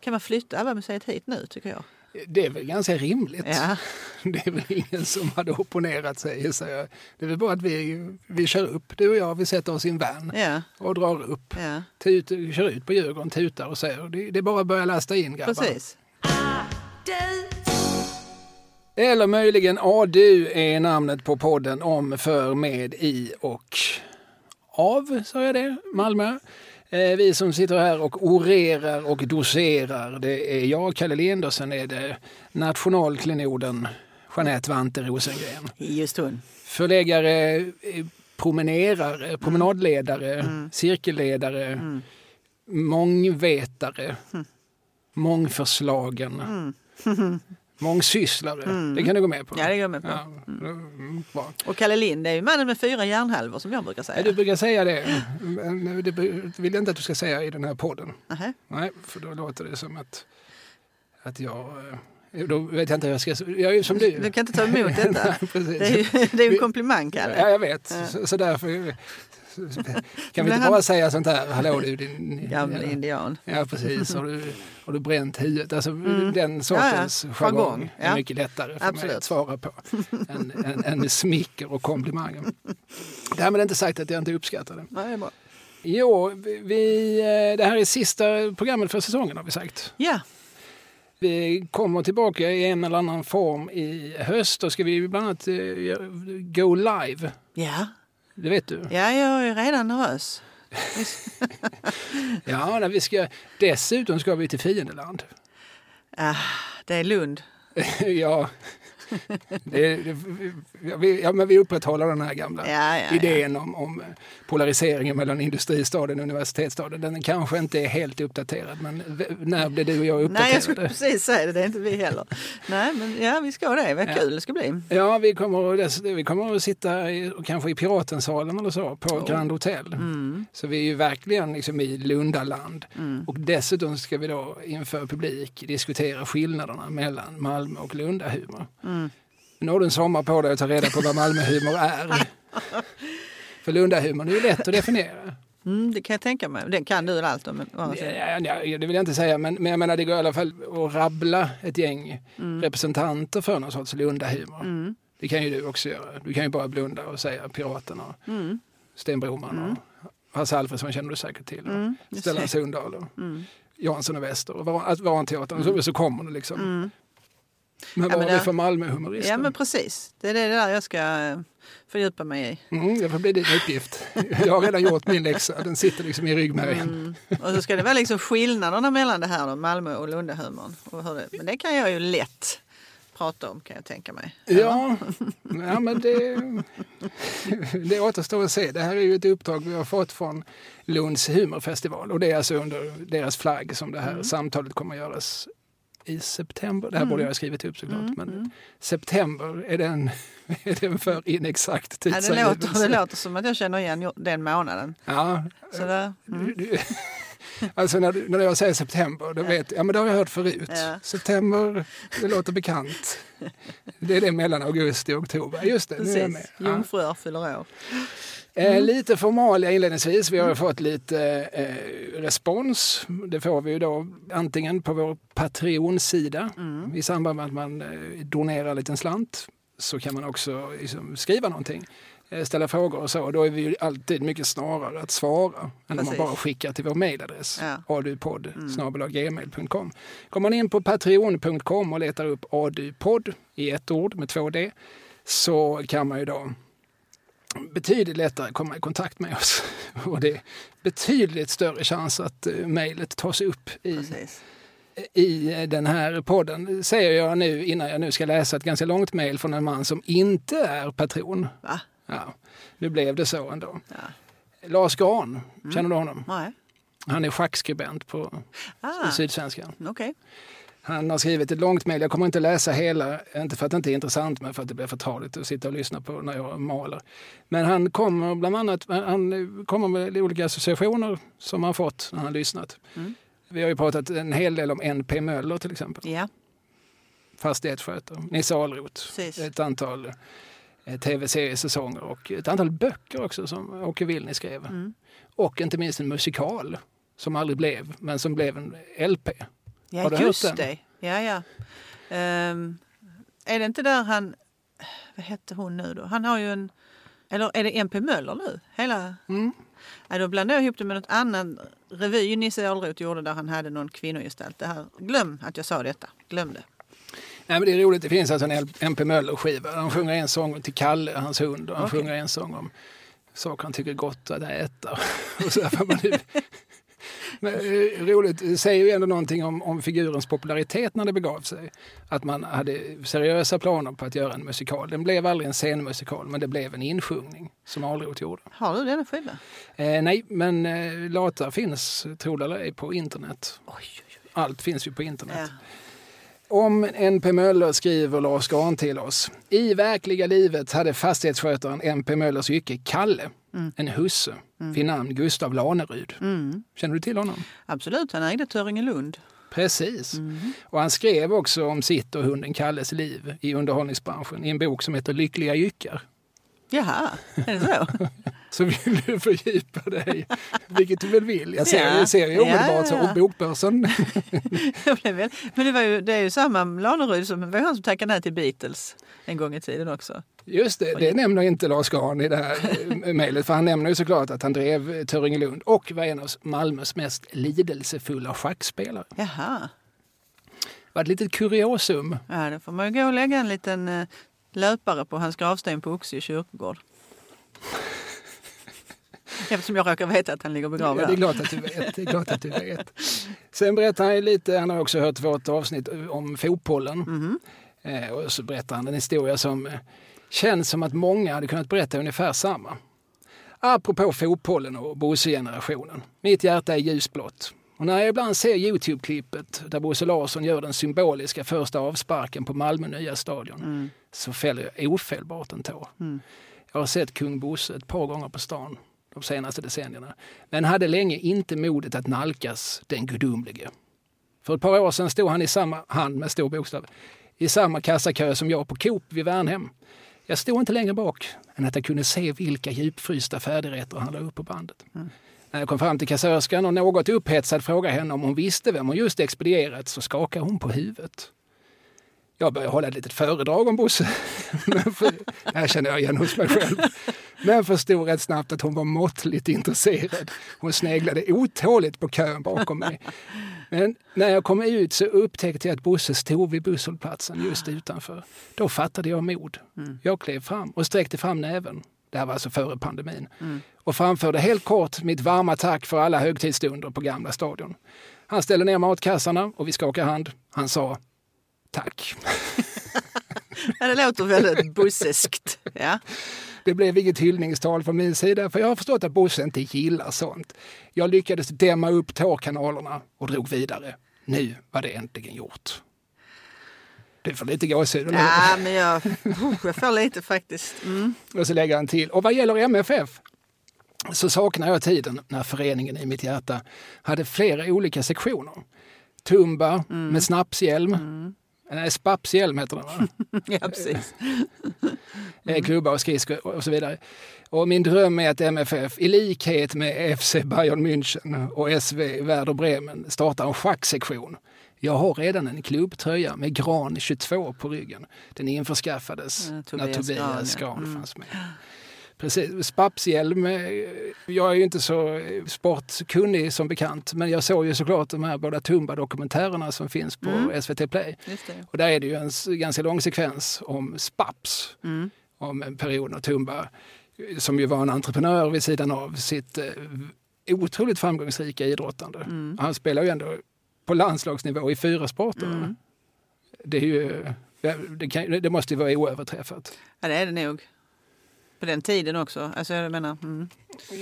Kan man flytta ABBA-museet hit nu tycker jag? Det är väl ganska rimligt. Ja. Det är väl ingen som hade opponerat sig. Så jag. Det är väl bara att vi, vi kör upp, du och jag, vi sätter oss i en van Ja, och drar upp. ja. Tut, kör ut på Djurgården, tutar och säger det, det är bara att börja lasta in grabbar. precis. Eller möjligen ADU är namnet på podden om, för, med, i och av, sa jag det, Malmö. Eh, vi som sitter här och orerar och doserar, det är jag, Kalle Lind, och sen är det nationalklenoden Jeanette Vante Rosengren. Just hon. Förläggare, eh, promenerare, promenadledare, cirkelledare, mångvetare, mångförslagen, mångsysslare. Det kan du gå med på. Ja, det går jag med på. Ja, mm, bra. Och Kalle Lind är ju mannen med fyra järnhalvor som jag brukar Ja, säga. Du brukar säga det, men det vill jag inte att du ska säga i den här podden. Nähä. Nej, för då låter det som att, att jag... eh, Då vet jag inte hur jag ska... Jag är som du. Du kan inte ta emot detta. Nej. Det är ju, det är en komplimang, Ja, Kalle. jag vet. Så, så därför kan vi inte bara säga sånt här, hallå du din... Gammal indian. Ja precis, har du, har du bränt huvudet? Alltså den sortens Mm. Ja, ja. jargong är ja. mycket lättare för mig Absolut. att svara på än, än, än med smicker och komplimanger. Därmed inte sagt att jag inte uppskattar det. Ja, det är bra. Jo, vi, eh, det här är sista programmet för säsongen har vi sagt. Ja, Vi kommer tillbaka i en eller annan form i höst. Då ska vi bland annat eh, go live. ja. Det vet du? ja jag är redan nervös. Ja, när vi ska, dessutom ska vi till fiendeland. Ah, det är Lund. ja, det, det, vi, ja, men vi upprätthåller den här gamla Ja, ja, idén om, om polariseringen mellan industristaden och universitetsstaden. Den kanske inte är helt uppdaterad, men när blev du och jag uppdaterade? Nej, jag skulle precis säga det. Det är inte vi heller. Nej, men ja, vi ska det. Vad kul det ska bli. Ja, vi kommer, vi kommer att sitta i, kanske i Piratensalen eller så på Grand Hotel. Mm. Så vi är ju verkligen liksom i Lundaland. Och dessutom ska vi då inför publik diskutera skillnaderna mellan Malmö och Lundahumor. Mm. Nu har du en sommar på dig att ta reda på vad Malmöhumor är. För Lundahumorn är ju lätt att definiera. Mm, det kan jag tänka mig. Den kan du allt om. Ja, ja, det vill jag inte säga, men, men jag menar det går i alla fall att rabbla ett gäng Mm. representanter för någon sorts Lundahumor. Det kan ju du också göra. Du kan ju bara blunda och säga Piraterna, Mm. Sten Broman och Hasse Alfredson känner du säkert till. Mm, Stellan Sundahl och Mm. Jansson och Wester och Var- att Varanteatern. Så, så kommer det liksom. Men Ja, vad men har vi det- för Malmöhumorister? Ja, men precis. Det är det där jag ska fördjupa mig i. Mm, det får bli din uppgift. Jag har redan gjort min läxa. Den sitter liksom i ryggmärgen. Mm. Och så ska det vara liksom skillnaderna mellan det här då, Malmö och Lundahumorn. Och hur det, men det kan jag ju lätt prata om kan jag tänka mig. Ja, ja men det, det återstår att se. Det här är ju ett uppdrag vi har fått från Lunds humorfestival och det är alltså under deras flagg som det här Mm. samtalet kommer att göras i september. Det här borde jag ha skrivit upp såklart. Men september, är den, är den för inexakt Ja, det, tidsangivelse? låter, det låter som att jag känner igen den månaden. Ja, Så där, mm. Alltså när, du- när jag säger september, då vet ja men det har jag hört förut. Ja. September, det låter bekant. Det är det mellan augusti och oktober. Just det, nu är jag med. Precis, Ja. jungfrur fyller år. Eh, lite formalia inledningsvis. Vi har ju fått lite eh, respons. Det får vi ju då antingen på vår Patreon-sida i samband med att man eh, donerar en liten slant. Så kan man också liksom, skriva någonting, eh, ställa frågor och så. Då är vi ju alltid mycket snarare att svara än om man bara skickar till vår mejladress. Ja. adupodd gmail.com. Kommer man in på patreon.com och letar upp adupodd i ett ord med två d så kan man ju då betydligt lättare komma i kontakt med oss. Och det är betydligt större chans att uh, mejlet tas upp i, Precis. i eh, den här podden. Säger jag nu innan jag nu ska läsa ett ganska långt mejl från en man som inte är patron. Va? Ja, nu blev det så ändå. Ja. Lars Gran, känner du honom? Nej. Han är schackskribent på Ah, Sydsvenskan. okej. Han har skrivit ett långt mejl. Jag kommer inte läsa hela, inte för att det inte är intressant, men för att det blir förtaligt att sitta och lyssna på när jag maler. Men han kommer bland annat han kommer med olika associationer som han fått när han lyssnat. Mm. Vi har ju pratat en hel del om N.P. Möller till exempel, Ja, fastighetsskötare. Nisse Precis. ett antal tv-seriesäsonger och ett antal böcker också som Åke Wilny skrev. Mm. Och inte minst en musikal som aldrig blev, men som blev en LP. Ja, Har du hört just den? det. Ja, ja. Ehm, är det inte där han... Vad hette hon nu då? Han har ju en... Eller är det MP Möller nu? Hela... Mm. Ja, då blandar jag ihop det med något annan revy Nisse Alroth gjorde där han hade någon kvinnogestalt. Det här. Glöm att jag sa detta. Glöm det. Nej, men det är roligt, det finns alltså en MP Möller-skiva. Han sjunger en sång till Kalle, hans hund, och han Okej. sjunger en sång om saker han tycker är gott att äta. och så man ju- men, eh, roligt, det säger ju ändå någonting om, om figurens popularitet när det begav sig. Att man hade seriösa planer på att göra en musikal. Den blev aldrig en scenmusikal, men det blev en insjungning som Alroth gjorde. Har du denna skiva? Eh, nej, men eh, låtar finns, tror det eller ej, på internet. Oj, oj, oj. Allt finns ju på internet. Ja. Om NP Möller skriver Lars Grahn till oss. I verkliga livet hade fastighetsskötaren NP Möllers yrke Kalle, en husse, vid namn Gustav Laneryd. Mm. Känner du till honom? Absolut, han ägde Töringelund. Precis. Och han skrev också om sitt och hunden Kalles liv i underhållningsbranschen i en bok som heter Lyckliga jyckar. Jaha, är det så? Så vill du fördjupa dig, vilket du väl vill. Jag ser, Ja. jag ser ju Ja, omedelbart ja, ja. och bokbörsen. Men det, var ju, det är ju samma Laneryd som var han som tackade nej till Beatles en gång i tiden också. Just det, det nämner inte Lars Grahn i det här eh, mejlet. För han nämner ju såklart att han drev Töringelund och var en av Malmös mest lidelsefulla schackspelare. Jaha, Det var ett litet kuriosum. ja, då får man ju gå och lägga en liten eh, löpare på hans gravsten på Oxie kyrkogård. Eftersom jag råkar veta att han ligger Ja, begravd det är där. klart att du vet. Det är klart att du vet. Sen berättar han lite, han har också hört vårt avsnitt om fotbollen. Mhm. Eh, och så berättar han en historia som eh, känns som att många hade kunnat berätta ungefär samma. Apropå fotbollen och Bosse-generationen. Mitt hjärta är ljusblått. Och när jag ibland ser Youtube-klippet där Bosse Larsson gör den symboliska första avsparken på Malmö nya stadion så fäller jag ofelbart en tår. Jag har sett kung Bosse ett par gånger på stan de senaste decennierna men hade länge inte modet att nalkas den gudomlige. För ett par år sedan stod han i samma, han med stor bokstav, i samma kassakö som jag på Coop vid Värnhem. Jag stod inte längre bak än att jag kunde se vilka djupfrysta färdigrätter han la upp på bandet. När jag kom fram till kassörskan och något upphetsad frågade henne om hon visste vem hon just expedierat så skakade hon på huvudet. Jag började hålla ett litet föredrag om Bosse. För, här känner jag igen hos mig själv. Men förstod rätt snabbt att hon var måttligt intresserad. Hon sneglade otåligt på kön bakom mig. Men när jag kom ut så upptäckte jag att Bosse stod vid busshållplatsen just utanför. Då fattade jag mod. Jag klev fram och sträckte fram näven. Det här var alltså före pandemin. Och framförde helt kort mitt varma tack för alla högtidsstunder på Gamla stadion. Han ställde ner matkassarna och vi skakade hand. Han sa tack. Det låter väldigt busseskt. Ja. Det blev inget hyllningstal från min sida för jag har förstått att Bosse inte gillar sånt. Jag lyckades dämma upp tårkanalerna och drog vidare. Nu var det äntligen gjort. Du får lite gåshud, eller ja, men jag, oh, jag får lite faktiskt. Mm. Och så lägger han till. Och vad gäller MFF så saknar jag tiden när föreningen i mitt hjärta hade flera olika sektioner. Tumba med snapshjälm. Nej, spapshjälm heter den va? Ja, precis. mm. klubbar och skridskor och så vidare. Och min dröm är att MFF, i likhet med FC Bayern München och SV Werder Bremen, startar en schacksektion. Jag har redan en klubbtröja med Gran 22 på ryggen. Den införskaffades Ja, när Tobias Tobias Gran, ja. Gran fanns med. Precis. Spapshjälm. eh, Jag är ju inte så eh, sportkunnig som bekant, men jag såg ju såklart de här båda Tumba-dokumentärerna som finns på Mm. SVT Play. Just det. Och där är det ju en ganska lång sekvens om Spaps, Mm. om en period när Tumba, eh, som ju var en entreprenör vid sidan av sitt otroligt framgångsrika idrottande. Mm. Han spelar ju ändå på landslagsnivå i fyra sporter. Mm. Det, är ju, det, kan, det måste ju vara oöverträffat. Ja, det är det nog. På den tiden också. Alltså, jag menar, mm.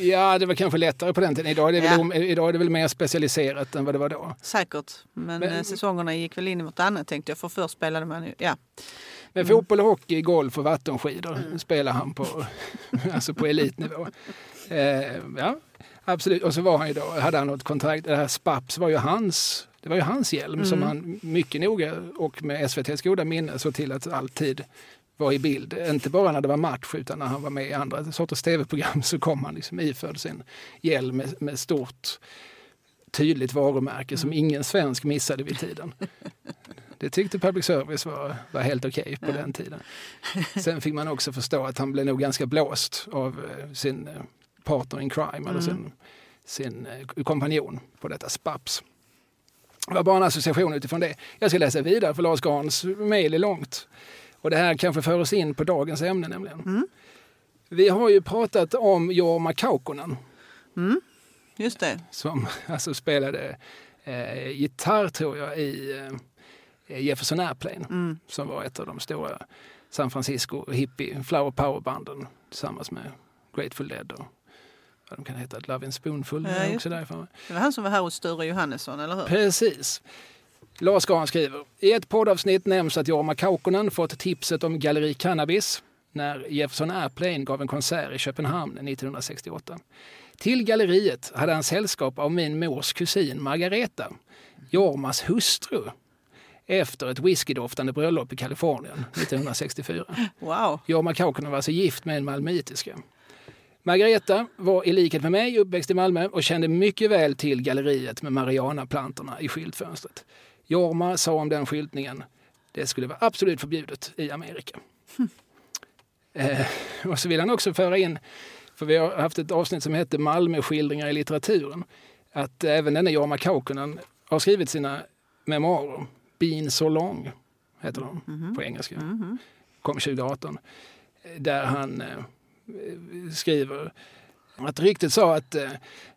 Ja, det var kanske lättare på den tiden. Idag är det, Ja. väl, idag är det väl mer specialiserat än vad det var då. Säkert. Men, Men- eh, säsongerna gick väl in i vartannat tänkte jag. För först spelade man ju, ja. Men fotboll, hockey, golf och vattenskidor spelar han på, alltså på elitnivå. Eh, ja, absolut. Och så var han ju då, hade han något kontrakt. Det här Spaps var ju hans, det var ju hans hjälm som han mycket noga och med SVTs goda minne såg till att alltid var i bild. Inte bara när det var match utan när han var med i andra sorters tv-program så kom han liksom iförd sin hjälm med, med stort tydligt varumärke som ingen svensk missade vid tiden. Det tyckte public service var, var helt okej okay på den tiden. Sen fick man också förstå att han blev nog ganska blåst av eh, sin eh, partner in crime, mm. eller sin, sin eh, kompanjon på detta SPAPS. Det var bara en association utifrån det. Jag ska läsa vidare för Lars Grans mejl är långt. Och det här kanske för oss in på dagens ämne nämligen. Mm. Vi har ju pratat om Jorma Kaukonen. Mm. Just det. Som alltså spelade eh, gitarr tror jag i eh, Jefferson Airplane. Mm. Som var ett av de stora San Francisco hippie flower power-banden tillsammans med Grateful Dead och vad de kan heta, Love in Spoonful. Ja, också därifrån. Det var han som var här hos Sture Johannesson, eller hur? Precis. Lars Gahan skriver, i ett poddavsnitt nämns att Jorma Kaukonen fått tipset om Galleri Cannabis när Jefferson Airplane gav en konsert i Köpenhamn 1968. Till galleriet hade han sällskap av min mors kusin Margareta, Jormas hustru, efter ett whiskydoftande bröllop i Kalifornien 1964. Wow. Jorma Kaukonen var alltså gift med en malmöitiska. Margareta var i likhet med mig uppväxt i Malmö och kände mycket väl till galleriet med marijuanaplantorna i skyltfönstret. Jorma sa om den skyltningen, det skulle vara absolut förbjudet i Amerika. Eh, och så vill han också föra in, för vi har haft ett avsnitt som heter Malmöskildringar i litteraturen, att även denna Jorma Kaukonen har skrivit sina memoarer. Been so long heter de mm -hmm. på engelska. Mm -hmm. Kom 2018. Där han eh, skriver att ryktet sa att, eh,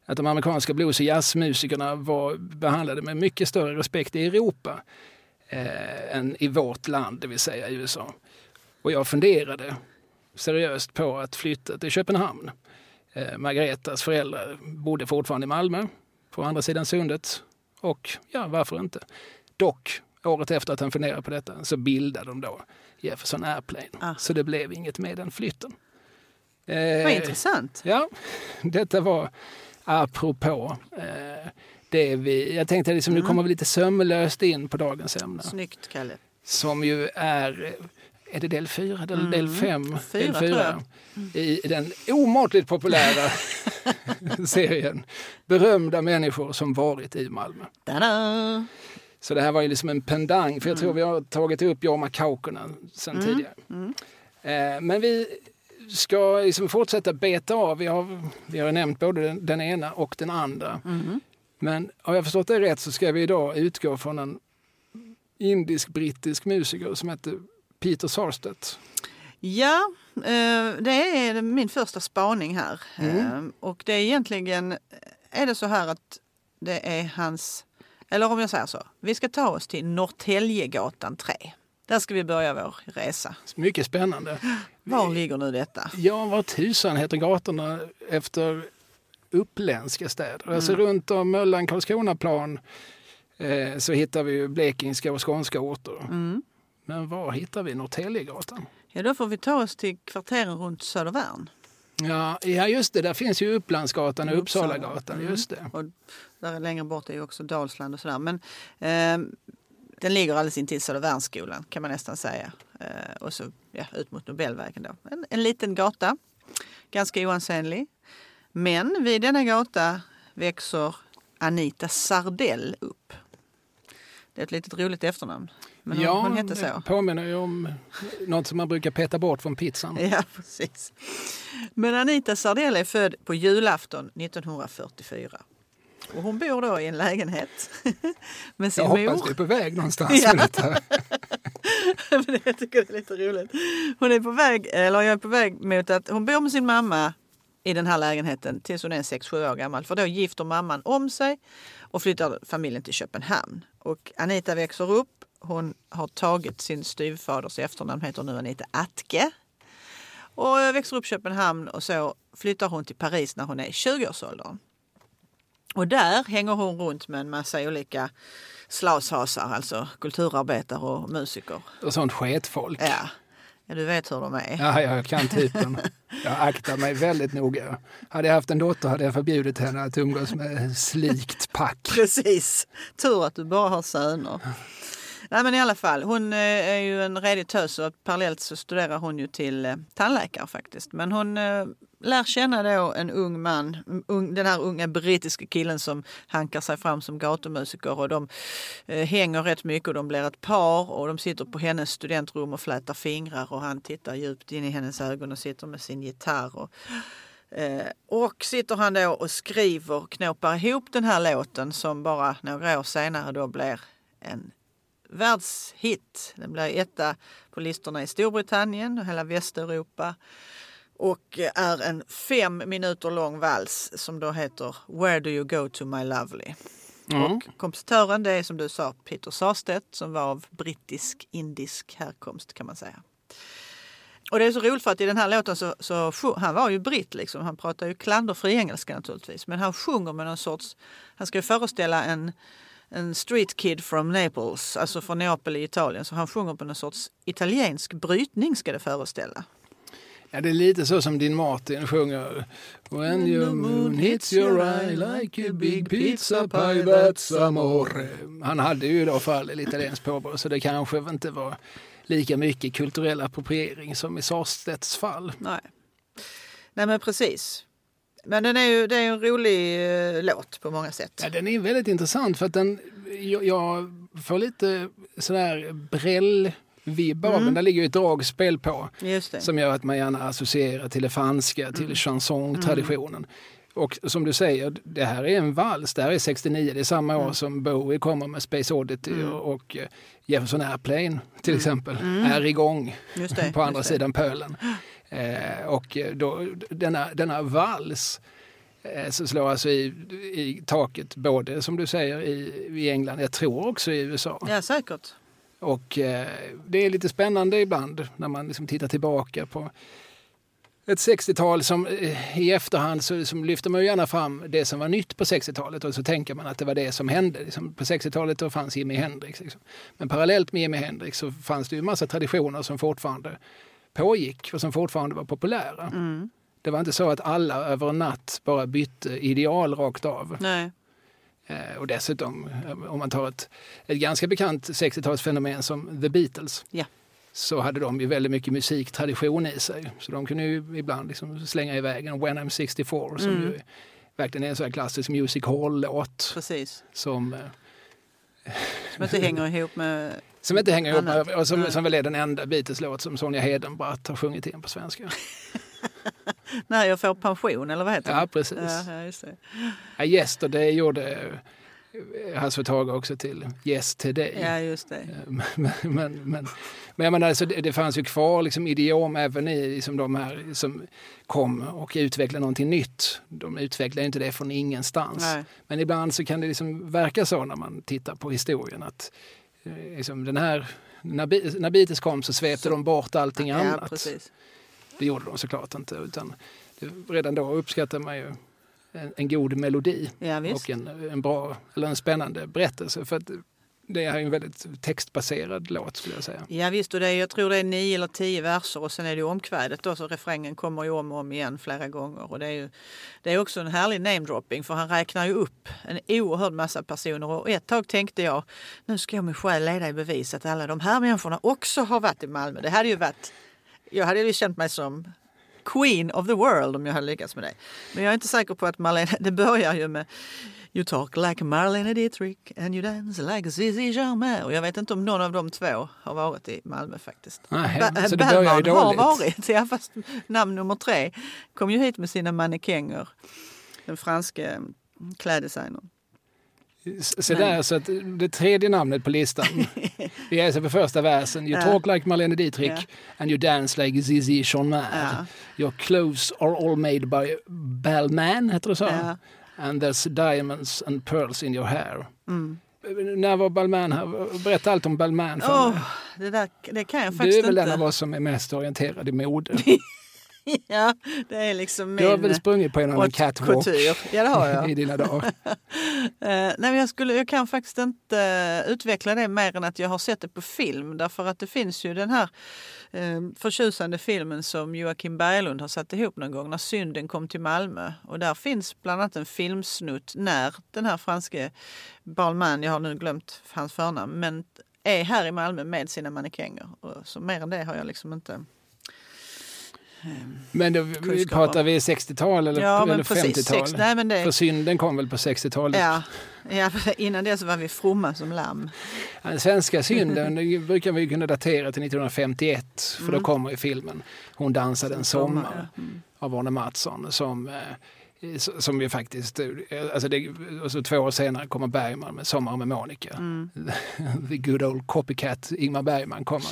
att de amerikanska blues och jazzmusikerna var behandlade med mycket större respekt i Europa eh, än i vårt land, det vill säga i USA. Och jag funderade seriöst på att flytta till Köpenhamn. Eh, Margaretas föräldrar bodde fortfarande i Malmö, på andra sidan sundet. Och ja, varför inte? Dock, året efter att han funderade på detta så bildade de då Jefferson Airplane. Ah. Så det blev inget med den flytten. Eh, Vad intressant. Ja, detta var apropå eh, det vi... Jag tänkte liksom, mm. nu kommer vi lite sömlöst in på dagens ämne. Snyggt, Kalle. Som ju är... Är det del fyra eller mm. del fem? Fyra, del fyra. Mm. I den omåttligt populära serien Berömda människor som varit i Malmö. Ta-da! Så det här var ju liksom en pendang, för jag tror mm. vi har tagit upp Jorma Kaukonen sen mm. tidigare. Mm. Eh, men vi ska liksom fortsätta beta av. Vi har, vi har nämnt både den, den ena och den andra. Mm. Men har jag förstått det rätt så ska vi idag utgå från en indisk-brittisk musiker som heter Peter Sarstedt. Ja, eh, det är min första spaning här. Mm. Eh, och det är egentligen är det så här att det är hans, eller om jag säger så, vi ska ta oss till Norrtäljegatan 3. Där ska vi börja vår resa. Mycket spännande. Var ligger nu detta? Ja, var tusan heter gatorna efter uppländska städer? Mm. Alltså runt om Möllan, Karlskronaplan eh, så hittar vi blekingska och skånska orter. Mm. Men var hittar vi Norrtäljegatan? Ja, då får vi ta oss till kvarteren runt Södervärn. Ja, ja, just det. Där finns ju Upplandsgatan och Uppsalagatan. Mm. Just det. Och där längre bort är ju också Dalsland och sådär. Men eh, den ligger alldeles intill Södervärnsskolan kan man nästan säga. Eh, och så ja, ut mot Nobelvägen då. En, en liten gata, ganska oansenlig. Men vid denna gata växer Anita Sardell upp. Det är ett litet roligt efternamn. Men ja, hon hette så. det påminner ju om något som man brukar peta bort från pizzan. Ja, precis. Men Anita Sardell är född på julafton 1944. Och hon bor då i en lägenhet med sin jag mor. Jag hoppas du är på väg någonstans ja. med detta. Men jag tycker det är lite roligt. Hon är på väg, eller jag är på väg mot att hon bor med sin mamma i den här lägenheten tills hon är 6-7 år gammal. För då gifter mamman om sig och flyttar familjen till Köpenhamn. Och Anita växer upp. Hon har tagit sin styvfaders efternamn, heter nu Anita Atke. Och växer upp i Köpenhamn och så flyttar hon till Paris när hon är i 20-årsåldern. Och där hänger hon runt med en massa olika slashasar, alltså kulturarbetare och musiker. Och sånt sketfolk. Ja. ja, du vet hur de är. Ja, jag kan typen. Jag aktar mig väldigt noga. Hade jag haft en dotter hade jag förbjudit henne att umgås med slikt pack. Precis. Tur att du bara har söner. Nej men i alla fall, hon eh, är ju en redig tös och parallellt så studerar hon ju till eh, tandläkare faktiskt. Men hon eh, lär känna då en ung man, un, den här unga brittiska killen som hankar sig fram som gatumusiker och de eh, hänger rätt mycket och de blir ett par och de sitter på hennes studentrum och flätar fingrar och han tittar djupt in i hennes ögon och sitter med sin gitarr. Och, eh, och sitter han då och skriver, knåpar ihop den här låten som bara några år senare då blir en världshit. Den blir etta på listorna i Storbritannien och hela Västeuropa och är en fem minuter lång vals som då heter Where do you go to my lovely? Mm. Och kompositören det är som du sa Peter Sarstedt som var av brittisk-indisk härkomst kan man säga. Och det är så roligt för att i den här låten så, så han var ju britt liksom. Han pratar ju klanderfri engelska naturligtvis. Men han sjunger med någon sorts, han ska ju föreställa en, en street kid from Naples, alltså från Neapel i Italien. Så han sjunger på någon sorts italiensk brytning ska det föreställa. Ja, det är lite så som din Martin sjunger. When your moon hits your eye like a big pizza pie that's amore. Han hade ju i alla fall ett italienskt påbrå så det kanske inte var lika mycket kulturell appropriering som i Sarstedts fall. Nej. Nej men precis. Men den är ju, det är en rolig eh, låt på många sätt. Ja, den är väldigt intressant för att den, jag, jag får lite sådär bräll vibbar mm. men där ligger ju ett dragspel på som gör att man gärna associerar till det franska, till mm. chansontraditionen. Mm. Och som du säger, det här är en vals. Det här är 69, det är samma år mm. som Bowie kommer med Space Oddity mm. och eh, Jefferson Airplane till mm. exempel mm. är igång på andra sidan pölen. Eh, och då, denna, denna vals eh, så slår alltså i, i taket både som du säger i, i England, jag tror också i USA. Ja säkert. Och eh, det är lite spännande ibland när man liksom tittar tillbaka på ett 60-tal som eh, i efterhand så liksom lyfter man gärna fram det som var nytt på 60-talet och så tänker man att det var det som hände. Liksom på 60-talet då fanns Jimi Hendrix. Liksom. Men parallellt med Jimi Hendrix så fanns det ju massa traditioner som fortfarande pågick och som fortfarande var populära. Mm. Det var inte så att alla över en natt bara bytte ideal rakt av. Nej. Eh, och dessutom, om man tar ett, ett ganska bekant 60-talsfenomen som The Beatles, ja. så hade de ju väldigt mycket musiktradition i sig. Så de kunde ju ibland liksom slänga iväg en When I'm 64 som mm. ju verkligen är en sån här klassisk music hall-låt. Precis. Som, eh, som inte hänger ihop med Som inte hänger ihop med, och som, som väl är den enda Beatles-låt som Sonja Hedenbratt har sjungit in på svenska. När jag får pension, eller vad heter det? Ja, precis. Ja, just det. Ja, Yesterday gjorde Hasse Tage också till Yes Today. Ja, just det. Men, men, men, men jag menar, alltså, det, det fanns ju kvar liksom, idiom även i liksom, de här som kom och utvecklade någonting nytt. De utvecklade inte det från ingenstans. Nej. Men ibland så kan det liksom verka så när man tittar på historien att eh, liksom, den här, när, när Beatles kom så svepte de bort allting ja, annat. Precis. Det gjorde de såklart inte. Utan redan då uppskattade man ju en, en god melodi ja, och en, en bra eller en spännande berättelse. För att det är en väldigt textbaserad låt skulle jag säga. Ja visst, och det är, jag tror det är nio eller tio verser och sen är det omkvädet då så refrängen kommer ju om och om igen flera gånger. Och det är ju det är också en härlig namedropping för han räknar ju upp en oerhörd massa personer och ett tag tänkte jag nu ska jag med själ leda i bevis att alla de här människorna också har varit i Malmö. Det hade ju varit jag hade ju känt mig som Queen of the world om jag hade lyckats med det. Men jag är inte säker på att Marlene, det börjar ju med You talk like Marlene Dietrich and you dance like Zizi Jarmin. Och jag vet inte om någon av de två har varit i Malmö faktiskt. Nej, ba så det börjar ju har varit, ja, fast namn nummer tre kom ju hit med sina mannekänger. Den franske kläddesignern. Så där, så att det tredje namnet på listan. Vi är alltså på första versen. You talk like Marlene Dietrich yeah. and you dance like Zizi Jeanmaire. Yeah. Your clothes are all made by Balmain, heter det så? And there's diamonds and pearls in your hair. Mm. När var Balmain här? Berätta allt om Balmain för oh, mig. Det, där, det kan jag faktiskt inte. Du är väl inte. den av oss som är mest orienterad i mode. ja, det är liksom min... Du har väl sprungit på en annan catwalk ja, det har jag. i dina dagar? uh, nej, men jag, skulle, jag kan faktiskt inte uh, utveckla det mer än att jag har sett det på film. Därför att det finns ju den här Ehm, förtjusande filmen som Joakim Berglund har satt ihop någon gång, När synden kom till Malmö. Och där finns bland annat en filmsnutt när den här franske Balmain, jag har nu glömt hans förnamn, men är här i Malmö med sina mannekänger. Så mer än det har jag liksom inte... Men då, vi Kunskap pratar vi 60-tal eller, Ja, eller precis. 50-tal? Sex, nej, men det, För synden kom väl på 60-talet? ja, ja, innan det så var vi fromma som lamm. Den svenska synden brukar vi kunna datera till 1951 för då Mm. kommer ju filmen Hon dansade en sommar Ja. Mm. av Arne Mattsson som, eh, som ju faktiskt, eh, alltså det, och så två år senare kommer Bergman med Sommar med Monica. Mm. The good old copycat Ingmar Bergman kommer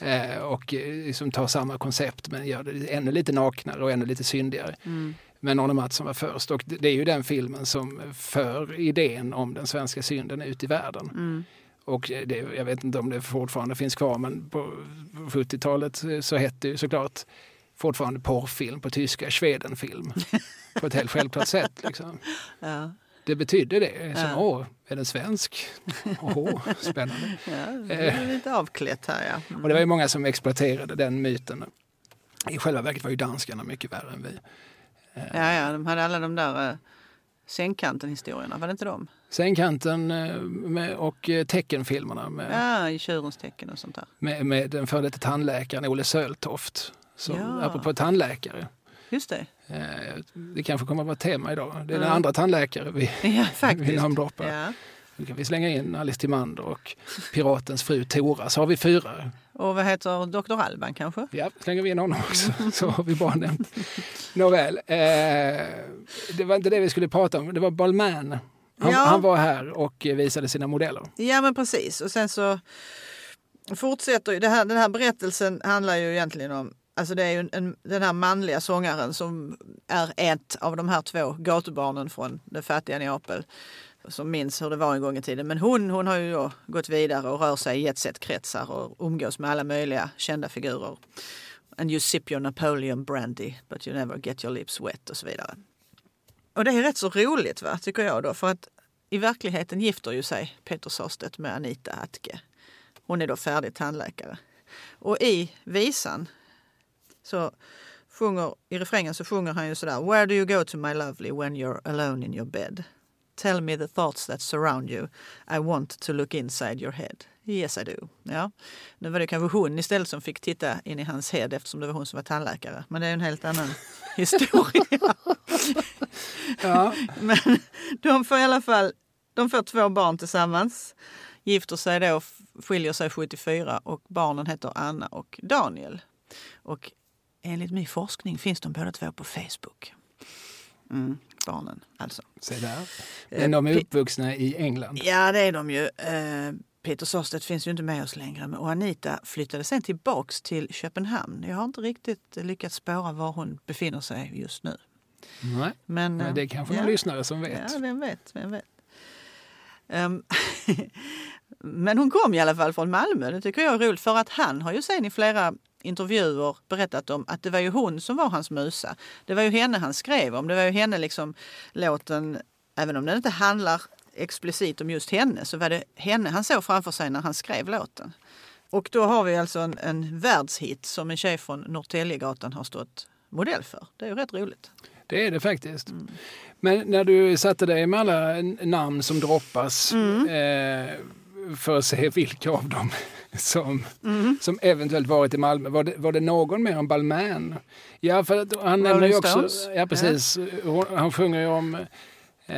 eh, och eh, som tar samma koncept men gör det ännu lite naknare och ännu lite syndigare. Mm. Men Arne Mattsson var först och det det är ju den filmen som för idén om den svenska synden ut i världen. Mm. Och det, jag vet inte om det fortfarande finns kvar men på 70-talet så hette det ju såklart fortfarande porrfilm på tyska, Schwedenfilm. på ett helt självklart sätt. Liksom. Ja. Det betydde det. Som, Ja. Åh, är den svensk? Åh, spännande. Ja, det är lite avklätt här ja. Mm. Och det var ju många som exploaterade den myten. I själva verket var ju danskarna mycket värre än vi. Ja, ja, de hade alla de där uh, sängkanten-historierna, var det inte de? Sängkanten eh, med, och eh, teckenfilmerna med, Ja, i tjurens tecken och sånt där. med, med den före detta tandläkaren Olle Söltoft. Som, Ja. Apropå tandläkare. Just det. Eh, Det kanske kommer att vara tema idag. Det är den Ja. andra tandläkare vi, Ja, vi namndroppar. Ja. Nu kan vi slänga in Alice Timander och Piratens fru Tora. Så har vi fyra. Och vad heter Dr. Alban kanske? Ja, slänger vi in honom också. Så har vi bara nämnt. Nåväl, eh, det var inte det vi skulle prata om. Det var Balmain. Han, Ja. han var här och visade sina modeller. Ja, men precis. Och sen så fortsätter ju det här, den här berättelsen handlar ju egentligen om Alltså det är ju en, den här manliga sångaren som är ett av de här två gatubarnen från det fattiga Neapel som minns hur det var en gång i tiden. Men hon, hon har ju då gått vidare och rör sig i jetset-kretsar och umgås med alla möjliga kända figurer. And you sip your Napoleon brandy but you never get your lips wet och så vidare. Och det är rätt så roligt va, tycker jag då, för att i verkligheten gifter ju sig Peter Sarstedt med Anita Atke. Hon är då färdig tandläkare. Och i visan så sjunger, i refrängen så sjunger han ju sådär Where do you go to my lovely when you're alone in your bed? Tell me the thoughts that surround you. I want to look inside your head. Yes I do. Ja. Nu var det kanske hon istället som fick titta in i hans head eftersom det var hon som var tandläkare. Men det är en helt annan historia. Ja, Men de får i alla fall de får två barn tillsammans. Gifter sig då, skiljer sig 74 och barnen heter Anna och Daniel. Och enligt min forskning finns de båda två på Facebook. Mm, barnen alltså. se där. Men de är uppvuxna i England. Ja, det är de ju. Eh, Peter Sarstedt finns ju inte med oss längre och Anita flyttade sen tillbaks till Köpenhamn. Jag har inte riktigt lyckats spåra var hon befinner sig just nu. Nej, Men, men det är eh, kanske ja. någon lyssnare som vet. Ja, vem vet, vem vet. Ehm, men hon kom i alla fall från Malmö. Det tycker jag är roligt för att han har ju sen i flera intervjuer berättat om att det var ju hon som var hans musa. Det var ju henne han skrev om. Det var ju henne liksom låten, även om den inte handlar explicit om just henne, så var det henne han såg framför sig när han skrev låten. Och då har vi alltså en, en världshit som en tjej från Norrtäljegatan har stått modell för. Det är ju rätt roligt. Det är det faktiskt. Mm. Men när du satte dig med alla namn som droppas Mm. eh, för att se vilka av dem som, Mm. som eventuellt varit i Malmö, var det, var det någon mer än Balmain? Ja, för att han nämner ju också... Ja, precis. Hon- Han sjunger ju om eh,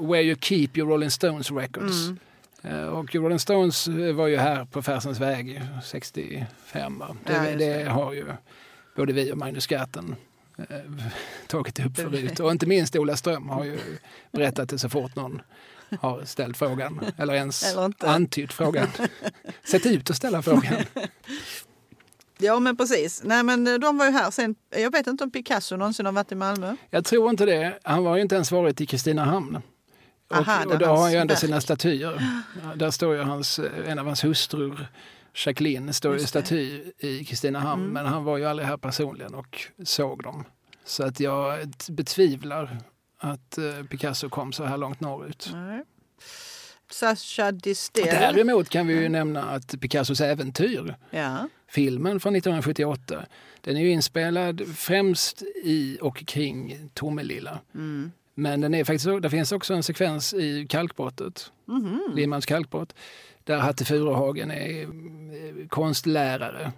Where you keep your Rolling Stones records. Mm. Eh, och Rolling Stones eh, var ju här på Farsens väg 65. Va? Det, Ja, det. det. har ju både vi och Magnus eh, tagit upp förut. Och inte minst Ola Ström har ju berättat det så fort någon har ställt frågan eller ens Eller inte. antytt frågan. Sett ut att ställa frågan. Ja men precis. Nej men eh, de var ju här sen. Jag vet inte om Picasso någonsin har varit i Malmö. Jag tror inte det. Han var ju inte ens varit i Kristinehamn. Aha, och, där och då har han ju ändå sina statyer. Där står ju hans, eh, en av hans hustrur, Jacqueline, står i staty i Kristinehamn. Mm. Men han var ju aldrig här personligen och såg dem. Så att jag betvivlar att eh, Picasso kom så här långt norrut. Nej. Sacha Distel. Däremot kan vi ju nämna att Picassos äventyr, Ja. filmen från 1978, den är ju inspelad främst i och kring Tomelilla. Mm. Men den är faktiskt, det finns också en sekvens i kalkbrottet, Mhm. Limhamns kalkbrott, där Hatte Furuhagen är eh, konstlärare.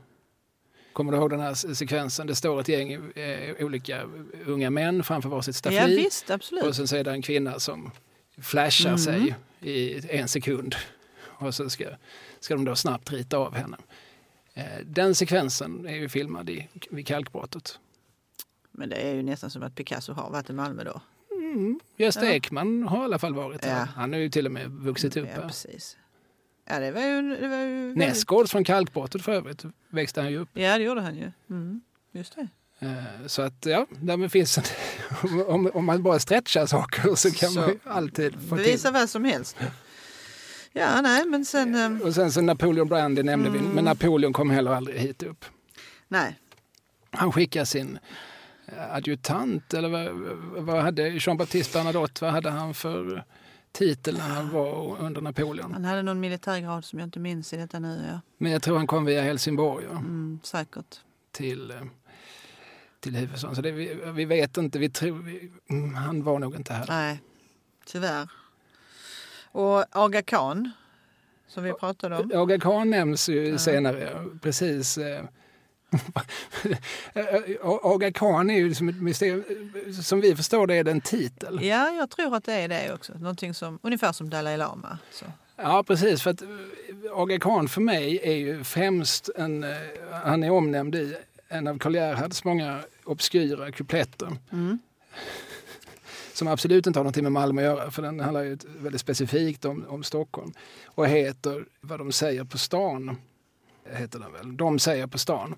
Kommer du ihåg den här sekvensen? Det står ett gäng eh, olika unga män framför varsitt staffli. Ja visst, absolut. Och sen så är det en kvinna som flashar Mm. sig i en sekund. Och så ska, ska de då snabbt rita av henne. Eh, Den sekvensen är ju filmad i, vid kalkbrottet. Men det är ju nästan som att Picasso har varit i Malmö då. Gösta Ja. Ekman har i alla fall varit här. Ja. Han har ju till och med vuxit upp Ja, precis. Ja, det var ju... Det var ju Näsgårds från kalkbrottet för övrigt växte han ju upp. Ja, det gjorde han ju. Mm. Just det. Eh, Så att ja, därmed finns en, om, om man bara stretchar saker så kan Så man ju alltid få till. Bevisa vad som helst. Ja, nej, men sen... ehm, Och sen så Napoleon Brandy nämnde vi, Mm. men Napoleon kom heller aldrig hit upp. Nej, Han skickade sin adjutant, eller vad, vad hade Jean-Baptiste Bernadotte, vad hade han för titel när han var under Napoleon? han hade någon militärgrad som jag inte minns i detta nu. Ja. Men jag tror han kom via Helsingborg ja, Mm, säkert. till, eh, till huvudstaden. Så det, vi, vi vet inte, vi tror, vi, mm, han var nog inte här. Nej, tyvärr. Och Aga Khan, som vi pratade om. Aga Khan nämns ju Ja. senare, precis. eh, Aga Khan är ju som ett mysterium. Som vi förstår det är det en titel. Ja, jag tror att det är det också. Någonting som, ungefär som Dalai Lama. Så. Ja, precis. För att eh, Aga Khan för mig är ju främst en... eh, Han är omnämnd i en av Karl Gerhards många obskyra kupletter. Mm. Som absolut inte har någonting med Malmö att göra, för den handlar ju väldigt specifikt om, om Stockholm. Och heter Vad de säger på stan. Heter den väl. De säger på stan.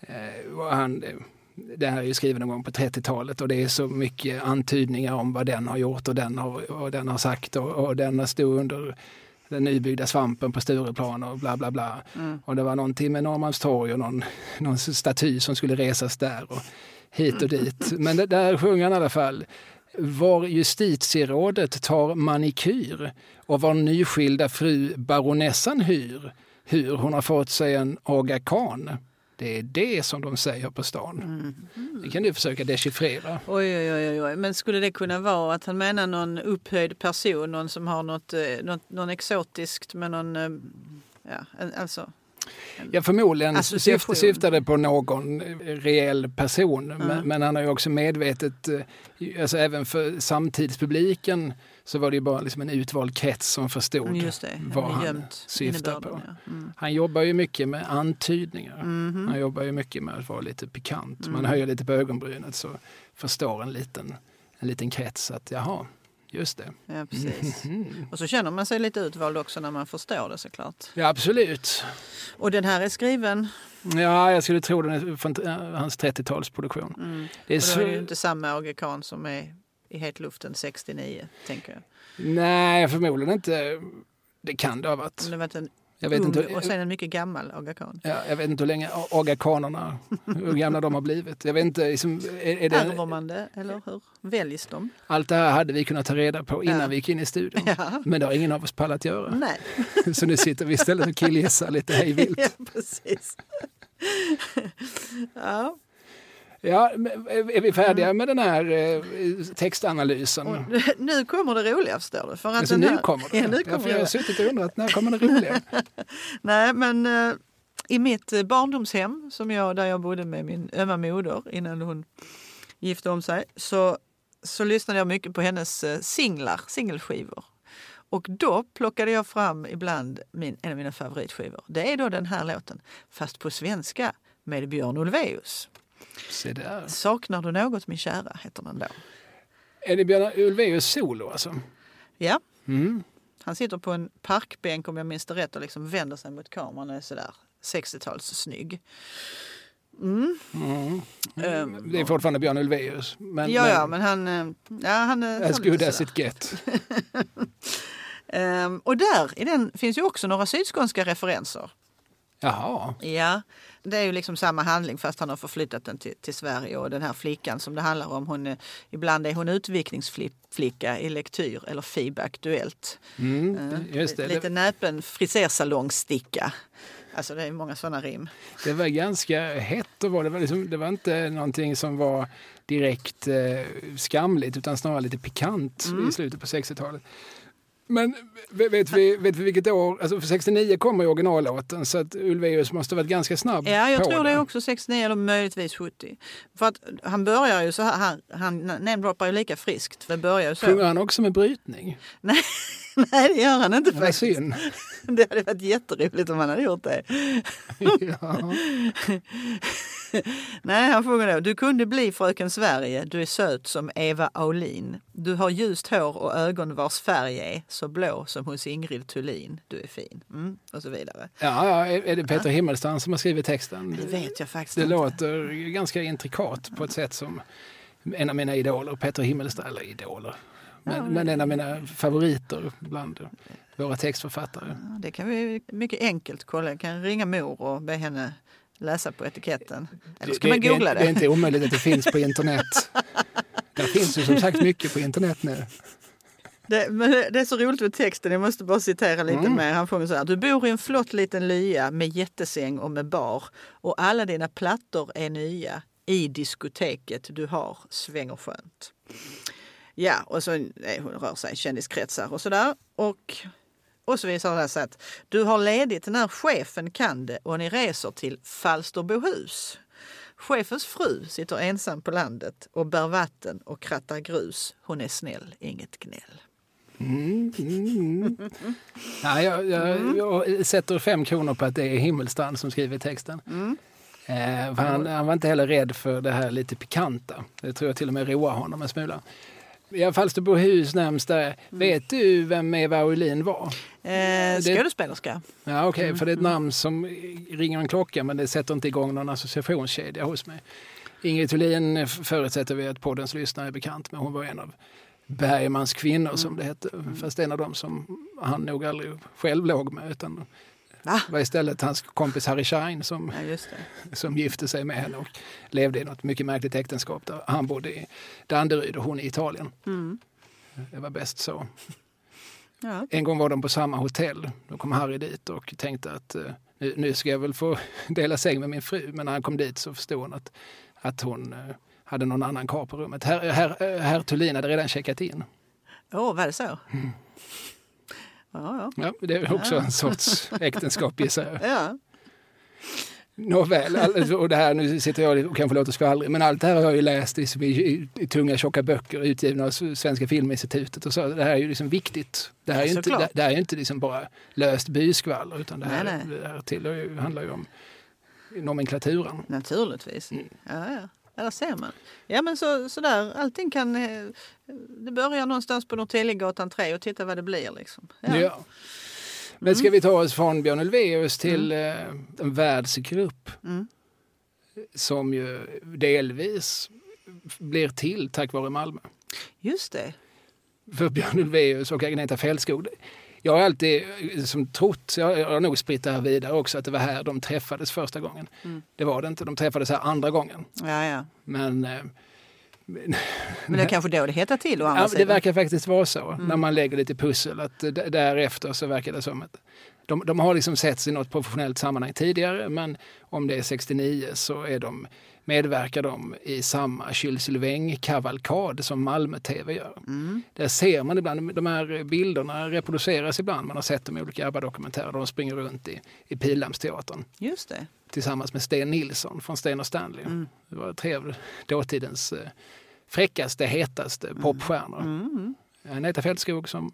Eh, han, eh, det här är ju skriven någon gång på 30-talet och det är så mycket antydningar om vad den har gjort och den har, och den har sagt och, och den stod under den nybyggda svampen på Stureplan och bla bla bla. Mm. Och det var någonting med Norrmalmstorg och någon, någon staty som skulle resas där och hit och dit. Men det, där sjunger han i alla fall. Var justitierådet tar manikyr och var nyskilda fru baronessan hyr, hur hon har fått sig en Aga Khan. Det är det som de säger på stan. Mm. Det kan du försöka dechiffrera. Oj, oj, oj, oj. Men skulle det kunna vara att han menar någon upphöjd person, någon som har något, eh, något, någon exotiskt med någon, eh, ja, alltså. Ja, förmodligen Association. syft, syftade på någon reell person. Men, Mm. men han har ju också medvetet, eh, alltså även för samtidspubliken så var det ju bara liksom en utvald krets som förstod. Det, vad han innebörden, på. Ja. Mm. Han jobbar ju mycket med antydningar. Mhm. Han jobbar ju mycket med att vara lite pikant. Man Mm. höjer lite på ögonbrynet så förstår en liten, en liten krets att jaha, just det. Ja, precis. Mhm. Och så känner man sig lite utvald också när man förstår det såklart. Ja, absolut. Och den här är skriven, Ja, jag skulle tro den är från hans 30-talsproduktion. mm. Det är och då är det ju inte samma Aga Khan som är i hetluften 69, tänker jag. Nej, förmodligen inte. Det kan det ha varit. Det varit en Jag vet, ung inte, och sen en mycket gammal Aga Khan. ja, jag vet inte hur länge agakanerna, hur gamla de har blivit. Jag vet inte, liksom, är, är Ärver det, man det, eller hur? Väljs de? allt det här hade vi kunnat ta reda på innan Ja. vi gick in i studion. Ja. Men det har ingen av oss pallat göra. Nej, Så nu sitter vi istället och killgissar lite hejvilt. ja, precis. ja. Ja, men är vi färdiga med den här eh, textanalysen? Och nu kommer det roliga förstår du. För att Alltså, nu här, kommer det. Ja, nu Ja, kommer för jag har suttit och undrat, när kommer det roliga? Nej, men eh, i mitt eh, barndomshem som jag, där jag bodde med min ömma moder innan hon gifte om sig så, så lyssnade jag mycket på hennes eh, singlar, singelskivor. Och då plockade jag fram ibland min, en av mina favoritskivor. Det är då den här låten, fast på svenska med Björn Ulvaeus. Se där. Saknar du något min kära heter den då. Är det Björn Ulvaeus solo alltså? Ja, Mm. han sitter på en parkbänk om jag minns det rätt och liksom vänder sig mot kameran och är sådär 60-tals snygg. Mm. Mm. Ehm, Det är fortfarande Björn Ulvaeus. Men, ja, ja, men han... eh, Ja, han eh, As good as it get. Ehm, och där i den finns ju också några sydskånska referenser. Jaha. Ja, det är ju liksom samma handling fast han har förflyttat den till, till Sverige och den här flickan som det handlar om, hon är, ibland är hon utvikningsflicka i lektyr eller FIB Aktuellt. Mm. Det. Lite näpen frisersalongsticka. Alltså det är många sådana rim. Det var ganska hett och var det, var liksom, det var inte någonting som var direkt eh, skamligt utan snarare lite pikant Mm. i slutet på 60-talet. Men vet vi, vet vi vilket år? Alltså för 69 kommer ju originallåten så att Ulvaeus måste ha varit ganska snabb Ja, jag på tror det är också 69 eller möjligtvis 70. För att han börjar ju så här, han, han namedroppar ju lika friskt. Det börjar ju så. Sjunger han också med brytning? Nej, nej, det gör han inte Vad faktiskt. synd. Det hade varit jätteroligt om han hade gjort det. ja. Nej, han sjunger då. Du kunde bli fröken Sverige, du är söt som Eva Aulin. Du har ljust hår och ögon vars färg är så blå som hos Ingrid Thulin. Du är fin. Mm, och så vidare. Ja, ja, är det Peter Himmelstam som har skrivit texten? Det vet jag faktiskt Det inte. låter ganska intrikat på ett sätt som en av mina idoler, Peter Himmelstam, eller idoler, men, Ja, men en av mina favoriter bland våra textförfattare. Ja, Det kan vi mycket enkelt kolla. Jag kan ringa mor och be henne läsa på etiketten. Eller ska man googla det? Det är det? inte omöjligt att det finns på internet. Det finns ju som sagt mycket på internet nu. Det, men det det är så roligt med texten, jag måste bara citera lite Mm. mer. Han sjunger så här. Du bor i en flott liten lya med jättesäng och med bar och alla dina plattor är nya. I diskoteket du har svänger skönt. Ja, och så nej, hon rör sig i kändiskretsar och sådär. Och, och så visar det sig att du har ledigt när chefen kan det och ni reser till Falsterbohus. Chefens fru sitter ensam på landet och bär vatten och krattar grus. Hon är snäll, inget gnäll. Mm, mm. Ja, jag, jag, jag sätter fem kronor på att det är Himmelstrand som skriver texten. Eh, han, han var inte heller rädd för det här lite pikanta. Det tror jag till och med roar honom en smula. Ja, Falsterbohus nämns där. Vet du vem Eva Aulin var? Eh, skådespelerska. Ja, okej, för det är ett namn som ringer en klocka men det sätter inte igång någon associationskedja hos mig. Ingrid Thulin förutsätter vi att poddens lyssnare är bekant med. Hon var en av Bergmans kvinnor som det hette. Fast en av dem som han nog aldrig själv låg med utan Va? var istället hans kompis Harry Schein som, Ja, det. som gifte sig med henne och levde i något mycket märkligt äktenskap där han bodde i Danderyd och hon i Italien. Mm. Det var bäst så. Ja. En gång var de på samma hotell. Då kom Harry dit och tänkte att eh, nu, nu ska jag väl få dela säng med min fru. Men när han kom dit så förstod hon att, att hon eh, hade någon annan karl på rummet. Herr, herr, herr Thulin hade redan checkat in. Åh, var det så? Ja, ja. Ja, det är också en sorts äktenskap gissar jag. ja. Nåväl, all- och det här, nu sitter jag och kanske låter skvallrig, men allt det här har jag ju läst i, i, i tunga tjocka böcker utgivna av Svenska Filminstitutet. Och så. Det här är ju liksom viktigt. Det här är Ja, inte, det, det här är inte liksom bara löst byskvaller, utan det här, Nej, nej. Det här tillhör handlar ju om nomenklaturen. Naturligtvis. Ja, ja. Ja, där ser man. Ja, men så, så där, allting kan... eh, Det börjar någonstans på Norrtäljegatan 3 och titta vad det blir. Liksom. Ja. Ja. Men ska vi ta oss från Björn Ulvaeus till eh, en världsgrupp Mm. som ju delvis blir till tack vare Malmö. Just det. för Björn Ulvaeus och Agneta Fältskog. Jag har alltid eh, som trott, jag jag har nog spritt det här vidare också, att det var här de träffades första gången. Mm. Det var det inte, de träffades här andra gången. Ja, ja. Men eh, Men det är kanske då det hettar till å andra ja, det sidan. verkar faktiskt vara så, när man lägger lite pussel, att därefter så verkar det som att de, de har liksom setts i något professionellt sammanhang tidigare, men om det är 69 så är de, medverkar de i samma Kylsylväng-kavalkad som Malmö-TV gör. Mm. Där ser man ibland, de här bilderna reproduceras ibland, man har sett dem i olika ABBA-dokumentärer, de springer runt i, i Pildammsteatern Just det. tillsammans med Sten Nilsson från Sten och Stanley. Mm. Det var trevligt. Dåtidens eh, fräckaste, hetaste popstjärnor. Mm. Agneta Fältskog som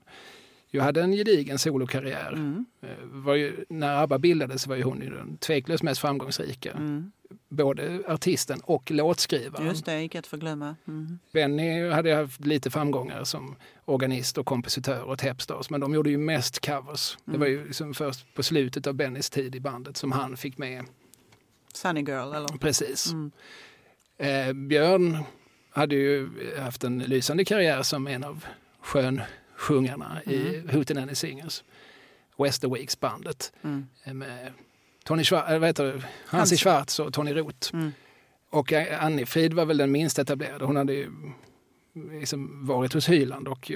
ju hade en gedigen solokarriär. Mm. Eh, ju, när ABBA bildades var ju hon ju den tveklöst mest framgångsrika. Mm. Både artisten och låtskrivaren. Just det, gick att förglömma. Mm. Benny hade haft lite framgångar som organist och kompositör åt Hepstars, men de gjorde ju mest covers. Det var ju liksom först på slutet av Bennys tid i bandet som han fick med Sunny Girl, eller? Precis. Mm. Eh, Björn hade ju haft en lysande karriär som en av skönsjungarna i Hootenanny Singers. Westerweeks-bandet Mm. eh, med Tony Schwarz, äh, vad heter det? Hansi. Schwarz och Tony Roth. Mm. Och eh, Annie Frid var väl den minst etablerade. Hon hade ju liksom varit hos Hyland och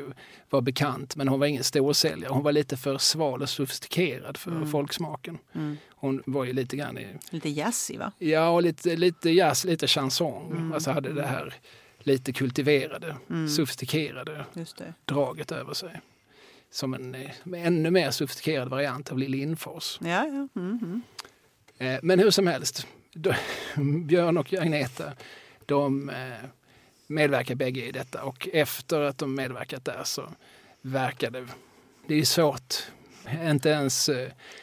var bekant men hon var ingen storsäljare. Hon var lite för sval och sofistikerad för Mm. folksmaken. Mm. Hon var ju lite grann i Lite jazzig, va? Ja, och lite, lite jazz, lite chanson. Mm. Alltså hade det här lite kultiverade, Mm. sofistikerade draget över sig. Som en eh, ännu mer sofistikerad variant av Lill Lindfors. Ja, ja. Mm, mm. Eh, Men hur som helst, då, Björn och Agneta de eh, medverkar bägge i detta och efter att de medverkat där så verkar det... Det är svårt. Inte ens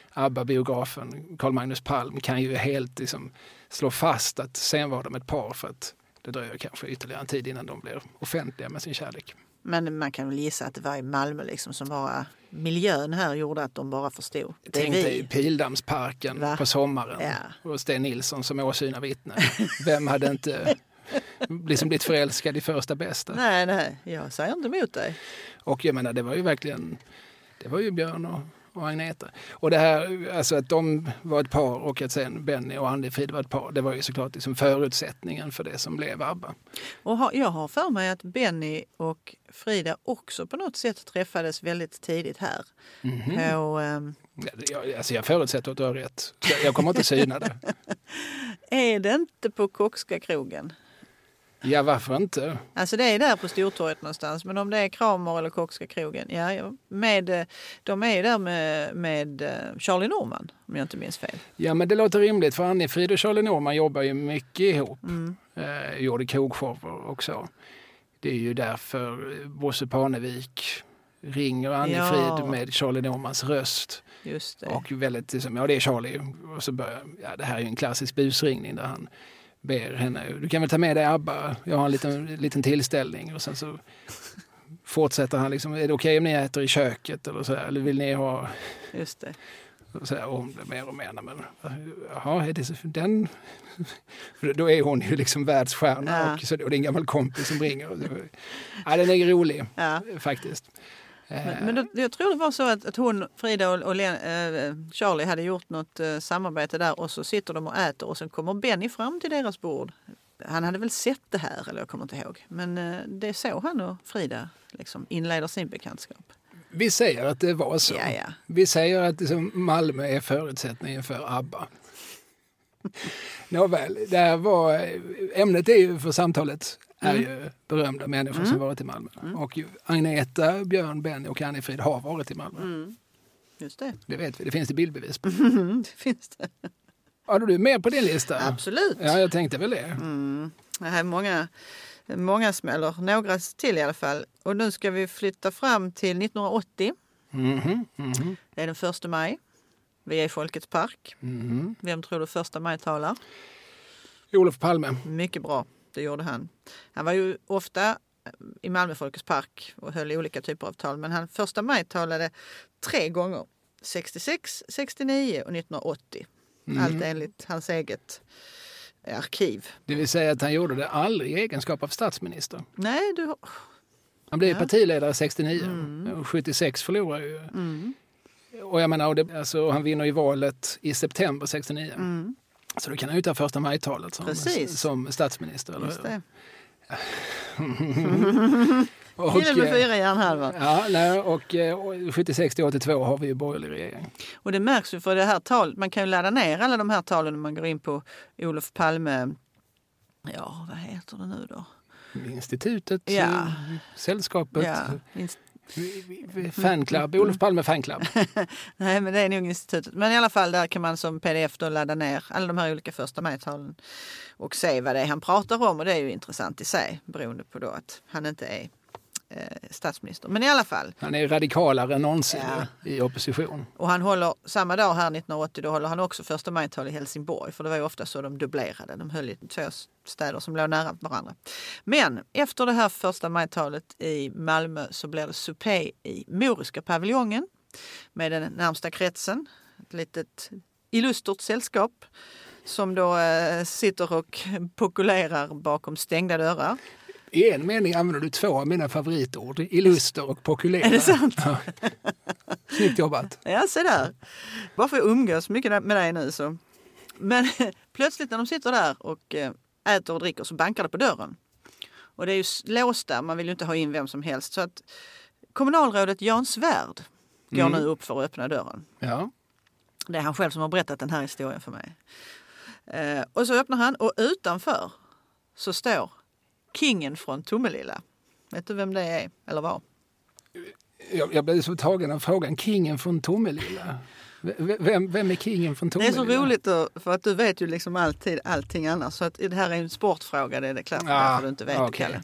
ABBA-biografen Carl Magnus Palm kan ju helt liksom, slå fast att sen var de ett par för att det dröjer kanske ytterligare en tid innan de blir offentliga med sin kärlek. Men man kan väl gissa att det var i Malmö liksom som bara miljön här gjorde att de bara förstod. Tänk dig. Pildammsparken Va? på sommaren Ja. och Sten Nilsson som åsyna vittne. Vem hade inte liksom blivit förälskad i första bästa? Nej, nej, jag säger inte emot dig. Och jag menar, det var ju verkligen, det var ju Björn och, och Agneta. Och det här, alltså att de var ett par och att sen Benny och Annie-Frid var ett par, det var ju såklart liksom förutsättningen för det som blev ABBA. Och har, jag har för mig att Benny och Frida också på något sätt träffades väldigt tidigt här. På, ehm, Ja, det- Jag, alltså jag förutsätter att du har rätt. Jag- Jag kommer inte syna det. är det inte på Kockska krogen? Ja, varför inte? Alltså det är där på Stortorget någonstans. Men om det är Kramer eller Kockska krogen. Ja. Med, eh, de är ju där med, med eh, Charlie Norman om jag inte minns fel. Ja, men det låter rimligt för Annie-Frid och Charlie Norman jobbar ju mycket ihop. Mm. Eh, gjorde krogshower och så. Det är ju därför eh, Bosse Parnevik ringer Annie-Frid Ja. med Charlie Normans röst. Just det. Och väldigt liksom, ja det är Charlie. Och så börjar, ja det här är ju en klassisk busringning där han ber henne, du kan väl ta med dig ABBA, jag har en liten, liten tillställning. Och sen så fortsätter han liksom, är det okej om ni äter i köket eller så där, eller vill ni ha Just det. och så här, och hon blir mer och mer, "Nej, men jaha, är det så- den? För då är hon ju liksom världsstjärna Ja. och, så, och det är en gammal kompis som ringer. Och, så- ja, den är rolig Ja. faktiskt. Eh, Men, men då, jag tror det var så att, att hon, Frida och, och Len, eh, Charlie hade gjort något eh, samarbete där och så sitter de och äter och sen kommer Benny fram till deras bord. Han hade väl sett det här, eller jag kommer inte ihåg. Men eh, det är så han och Frida liksom inleder sin bekantskap. Vi säger att det var så. Ja, ja. Vi säger att liksom Malmö är förutsättningen för ABBA. Nåväl, det var, ämnet är ju för samtalet är Mm. ju berömda människor som varit i Malmö. Och ju Agneta, Björn, Benny och Annie-Frid har varit i Malmö. Mm. Just det. Det vet vi, det finns det bildbevis på. det finns det. Har du mer på din lista? Absolut. Ja, jag tänkte väl det. Mm. Det här är många, många smäller, några till i alla fall. Och nu ska vi flytta fram till 1980. Mhm, mhm, Det är den första maj. Vi är i Folkets park. mhm. Vem tror du första maj talar? Olof Palme. Mycket bra, det gjorde han. Han var ju ofta i Malmö Folkets park och höll olika typer av tal. Men han första maj talade tre gånger. 66, 69 och 1980. Allt enligt hans eget arkiv. Det vill säga att han gjorde det aldrig i egenskap av statsminister. Nej, du... Han blev Ja. partiledare 69 och 76 förlorade ju. Mm. Och jag menar, och det, alltså, han vinner ju valet i september 69. Mm. Så då kan han ju ta första maj-talet som, Precis. som statsminister. Eller? Just det. Och, Killen med eh, fyra järnhalvor. Ja, nej, och eh, 76 till 82 har vi ju borgerlig regering. Och det märks ju för det här talet. Man kan ju ladda ner alla de här talen när man går in på Olof Palme. Ja, vad heter det nu då? Institutet, Ja. eh, sällskapet, Ja, inst- fanclub, Olof Palme fanclub. Nej, men det är nog institutet. Men i alla fall där kan man som pdf då ladda ner alla de här olika första majtalen och se vad det är han pratar om. Och det är ju intressant i sig beroende på då att han inte är statsminister. Men i alla fall. Han är radikalare än någonsin Ja. i opposition. Och han håller samma dag här 1980, då håller han också första majtal i Helsingborg. För det var ju ofta så de dubblerade. De höll i två städer som låg nära varandra. Men efter det här första majtalet i Malmö så blir det supé i Moriska paviljongen med den närmsta kretsen. Ett litet illustert sällskap som då eh, sitter och pokulerar bakom stängda dörrar. I en mening använder du två av mina favoritord, illuster och pokulera. Är det sant? Ja. Snyggt jobbat. Ja, se där. Bara för att umgås mycket med dig nu så. Men plötsligt när de sitter där och eh, äter och dricker så bankar det på dörren. Och det är ju låst där, man vill ju inte ha in vem som helst. Så att kommunalrådet Jan Svärd går Mm. nu upp för att öppna dörren. Ja. Det är han själv som har berättat den här historien för mig. Eh, och så öppnar han och utanför så står kingen från Tomelilla. Vet du vem det är eller var? Jag, jag blev så tagen av frågan. Kingen från Tomelilla. Vem, vem är kingen från Det är Tomelilla? så roligt då, för att du vet ju liksom alltid allting annars. Så att det här är en sportfråga, det är det klart Ah, därför du inte vet okej. Kalle.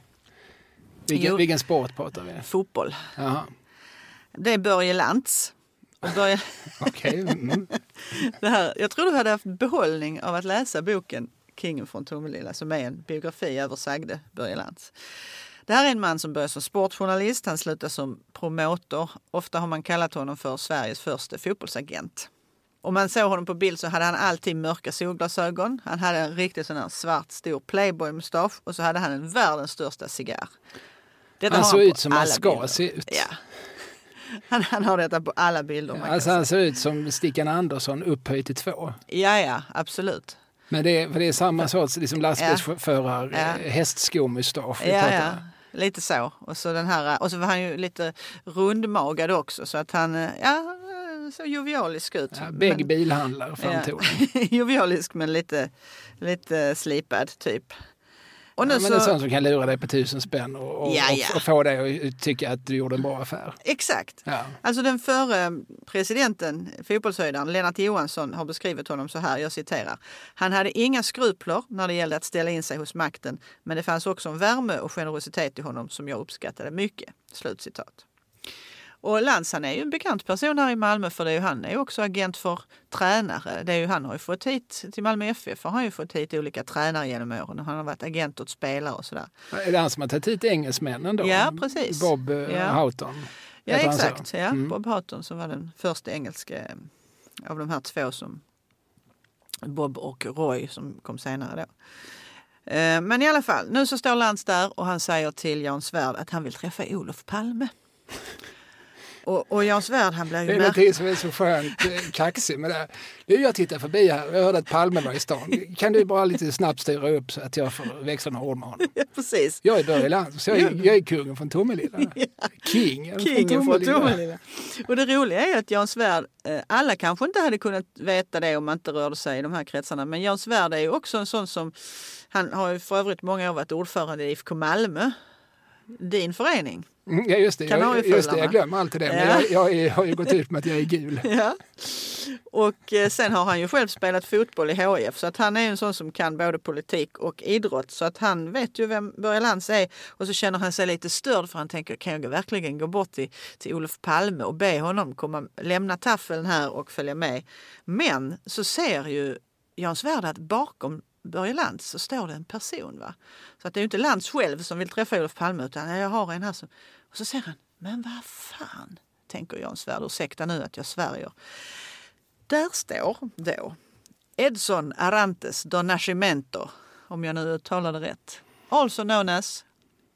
Vilken, Jo. vilken sport pratar vi? Fotboll. Jaha, Det är Börje Lantz. Börje, okej. Mm. det här, jag tror du hade haft behållning av att läsa boken Kingen från Tomelilla som är en biografi över sagde Börje Lantz. Det här är en man som började som sportjournalist, han slutade som promotor. Ofta har man kallat honom för Sveriges första fotbollsagent. Om man såg honom på bild så hade han alltid mörka solglasögon. Han hade en riktigt sån här svart stor playboy-mustasch och så hade han en världens största cigarr. Detta Han såg på ut som han ska bilder. se ut. Ja. Han, han har detta på alla bilder. kan Alltså han ser ut som Stickan Andersson upphöjt till två. Ja, ja, absolut. Men det är, det är samma sorts liksom lastbilsförare, Ja. hästskomustasch Ja, ja, lite så. Och så, den här, och så var han ju lite rundmagad också så att han ja, så jovialisk ut. Ja, Bägg bilhandlar Ja. framtoning. jovialisk men lite, lite slipad typ. Och nu Ja, men det är så, sånt som kan lura dig på tusen spänn och, och, Ja, ja. och, få dig att tycka att du gjorde en bra affär. exakt. Alltså den förre presidenten, fotbollshöjdaren Lennart Johansson har beskrivit honom så här, jag citerar. Han hade inga skrupler när det gällde att ställa in sig hos makten, men det fanns också en värme och generositet i honom som jag uppskattade mycket. Slutcitat. Och Lantz han är ju en bekant person här i Malmö för det är ju, han är ju också agent för tränare. Det är ju, han har ju fått hit, till Malmö FF har han ju fått hit olika tränare genom åren och han har varit agent åt spelare och sådär. Är det han som har tagit hit engelsmännen då? Ja, precis. Bob eh, Ja. Houghton. Ja exakt, ja. Mm. Bob Houghton som var den första engelska eh, av de här två som Bob och Roy som kom senare då. Eh, Men i alla fall, nu så står Lantz där och han säger till Jan Svärd att han vill träffa Olof Palme. Och, och Jan Svärd han Det ju är märklig. någonting som är så skönt eh, kaxig med det. här. Du, jag tittar förbi här och jag hörde att Palme var i stan. Kan du bara lite snabbt styra upp så att jag får växla några ord med honom? Ja, precis. Jag är Börje Lantz, jag är, jag är kungen från Tomelilla. Kingen, Kingen från från Tomelilla. Tomelilla. Och det roliga är att Jan Svärd, eh, alla kanske inte hade kunnat veta det om man inte rörde sig i de här kretsarna. Men Jan Svärd är ju också en sån som, han har ju för övrigt många år varit ordförande i IFK Malmö. Din förening. Mm, Ja just det, jag, just det, jag glömmer alltid det. Men Ja. jag, jag är, har ju gått ut med att jag är gul. Ja. Och eh, sen har han ju själv spelat fotboll i HIF så att han är en sån som kan både politik och idrott. Så att han vet ju vem Börje Lantz är och så känner han sig lite störd för han tänker kan jag verkligen gå bort till, till Olof Palme och be honom komma, lämna taffeln här och följa med. Men så ser ju Jan Svärd att bakom Börje Lantz så står det en person. Va? Så att det är ju inte Lantz själv som vill träffa Olof Palme utan jag har en här som... Och så säger han, men vad fan, tänker Jan Svärd, ursäkta nu att jag svärjer. Där står då Edson Arantes do Nascimento, om jag nu uttalar det rätt. Also known as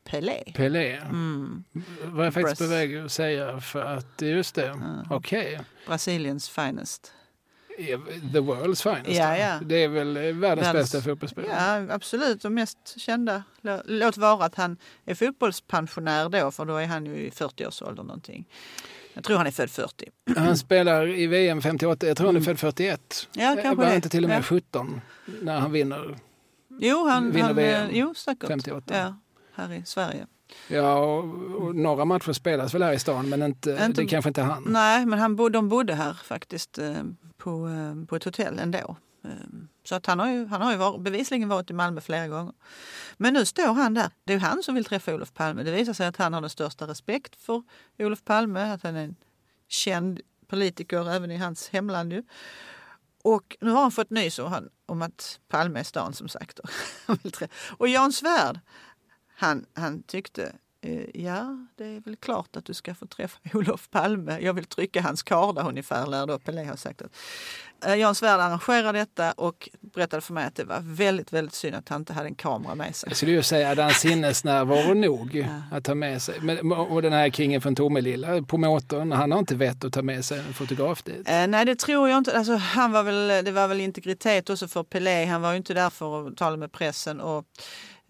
Pelé. Pelé. Mm. Var jag faktiskt Bras- på väg att säga för att just det, okej. Brasiliens finest. The world's finest. Ja, ja. Det är väl eh, världens Världens- bästa fotbollsspelare. Ja, absolut. De mest kända. Lå- Låt vara att han är fotbollspensionär då, för då är han ju i 40-årsåldern någonting. Jag tror han är född 40. Han spelar i VM 58, jag tror han är född 41. Ja, kanske var det. inte till och med Ja. 17 när han vinner? Jo, han... Vinner han VM. eh, Jo, säkert. 58. Ja, här i Sverige. Ja, och, och några matcher spelas väl här i stan men inte, Inte- det kanske inte han. Nej, men han bod, de bodde här faktiskt eh, på, eh, på ett hotell ändå. Ehm, så att han har ju, han har ju var, bevisligen varit i Malmö flera gånger. Men nu står han där. Det är ju han som vill träffa Olof Palme. Det visar sig att han har den största respekt för Olof Palme. Att han är en känd politiker även i hans hemland. Ju. Och nu har han fått nys om, att Palme är stan som sagt. Och Jan Svärd, han, han tyckte ja, det är väl klart att du ska få träffa Olof Palme. Jag vill trycka hans karda ungefär, lär då Pelé ha sagt. Eh, Jan Svärd arrangerade detta och berättade för mig att det var väldigt, väldigt synd att han inte hade en kamera med sig. Jag skulle ju säga att han sinnesnärvaro nog att ta med sig. Men, och den här kingen från Tomelilla, promotern, han har inte vett att ta med sig en fotograf dit. Eh, nej, det tror jag inte. Alltså, han var väl, det var väl integritet också för Pelé. Han var ju inte där för att tala med pressen. Och,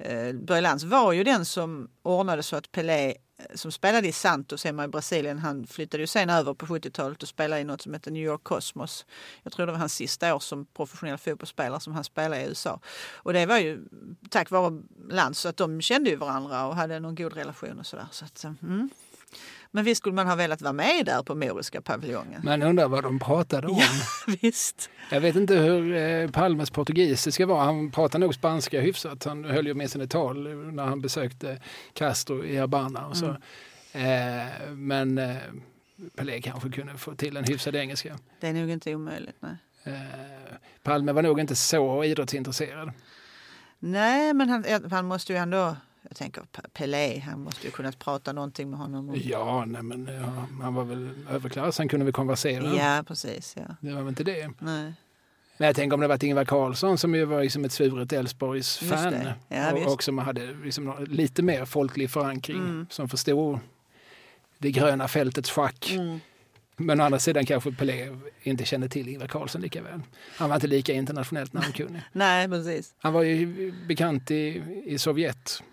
eh, Börje Lantz var ju den som ordnade så att Pelé, eh, som spelade i Santos hemma i Brasilien, han flyttade ju sen över på 70-talet och spelade i något som heter New York Cosmos. Jag tror det var hans sista år som professionell fotbollsspelare som han spelade i USA. Och det var ju tack vare Lantz, så att de kände ju varandra och hade någon god relation och sådär. Så att, eh, mm. Men visst skulle man ha velat vara med där på Moriska paviljongen? Man undrar vad de pratade om. Ja, visst. Jag vet inte hur eh, Palmes portugisiska var. Han pratade nog spanska hyfsat. Han höll ju med sina tal när han besökte Castro i Habana. Och så. Mm. Eh, men eh, Pelé kanske kunde få till en hyfsad engelska. Det är nog inte omöjligt. Nej, Eh, Palme var nog inte så idrottsintresserad. nej men han, han måste ju ändå... Jag tänker Pelé, han måste ju kunnat prata någonting med honom. Om, Ja, nej, men ja, han var väl överklass. Han kunde väl konversera. ja precis. Ja. Det var väl inte det. Nej. Men jag tänker om det varit Ingvar Carlsson som ju var liksom ett svuret Elfsborgs Just fan det. Ja, och, visst. och som hade liksom lite mer folklig förankring Mm. som förstod det gröna fältets schack. Mm. Men å andra sidan kanske Pelé inte kände till Ingvar Carlsson lika väl. Han var inte lika internationellt namnkunnig. Nej, precis. Han var ju bekant i, i Sovjet.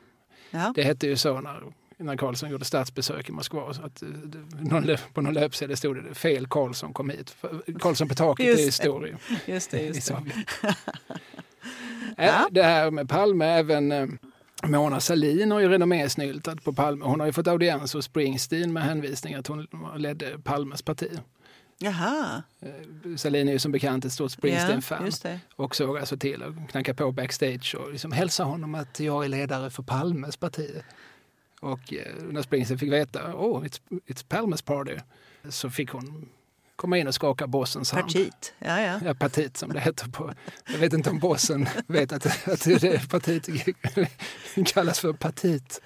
Ja. Det hette ju så när, när Carlsson gjorde statsbesök i Moskva. Så att, eh, någon, på någon löpsedel stod det fel Carlsson kom hit. För- Karlsson på taket Just är historia Just det. Just det. Ja. Det här med Palme, även eh, Mona Sahlin har ju renommésnyltat på Palme. Hon har ju fått audiens hos Springsteen med hänvisning att hon ledde Palmes parti. Jaha. Eh, Sahlin är ju som bekant ett stort Ja, Springsteen-fan det. och såg alltså till att knacka på backstage och liksom hälsa honom att jag är ledare för Palmes parti. Och eh, när Springsteen fick veta oh, it's, it's Palmes party så fick hon komma in och skaka bossens hand. Partit. Ja, ja. Ja, partit som det heter på... Jag vet inte om bossen vet att, att det partiet kallas för partit.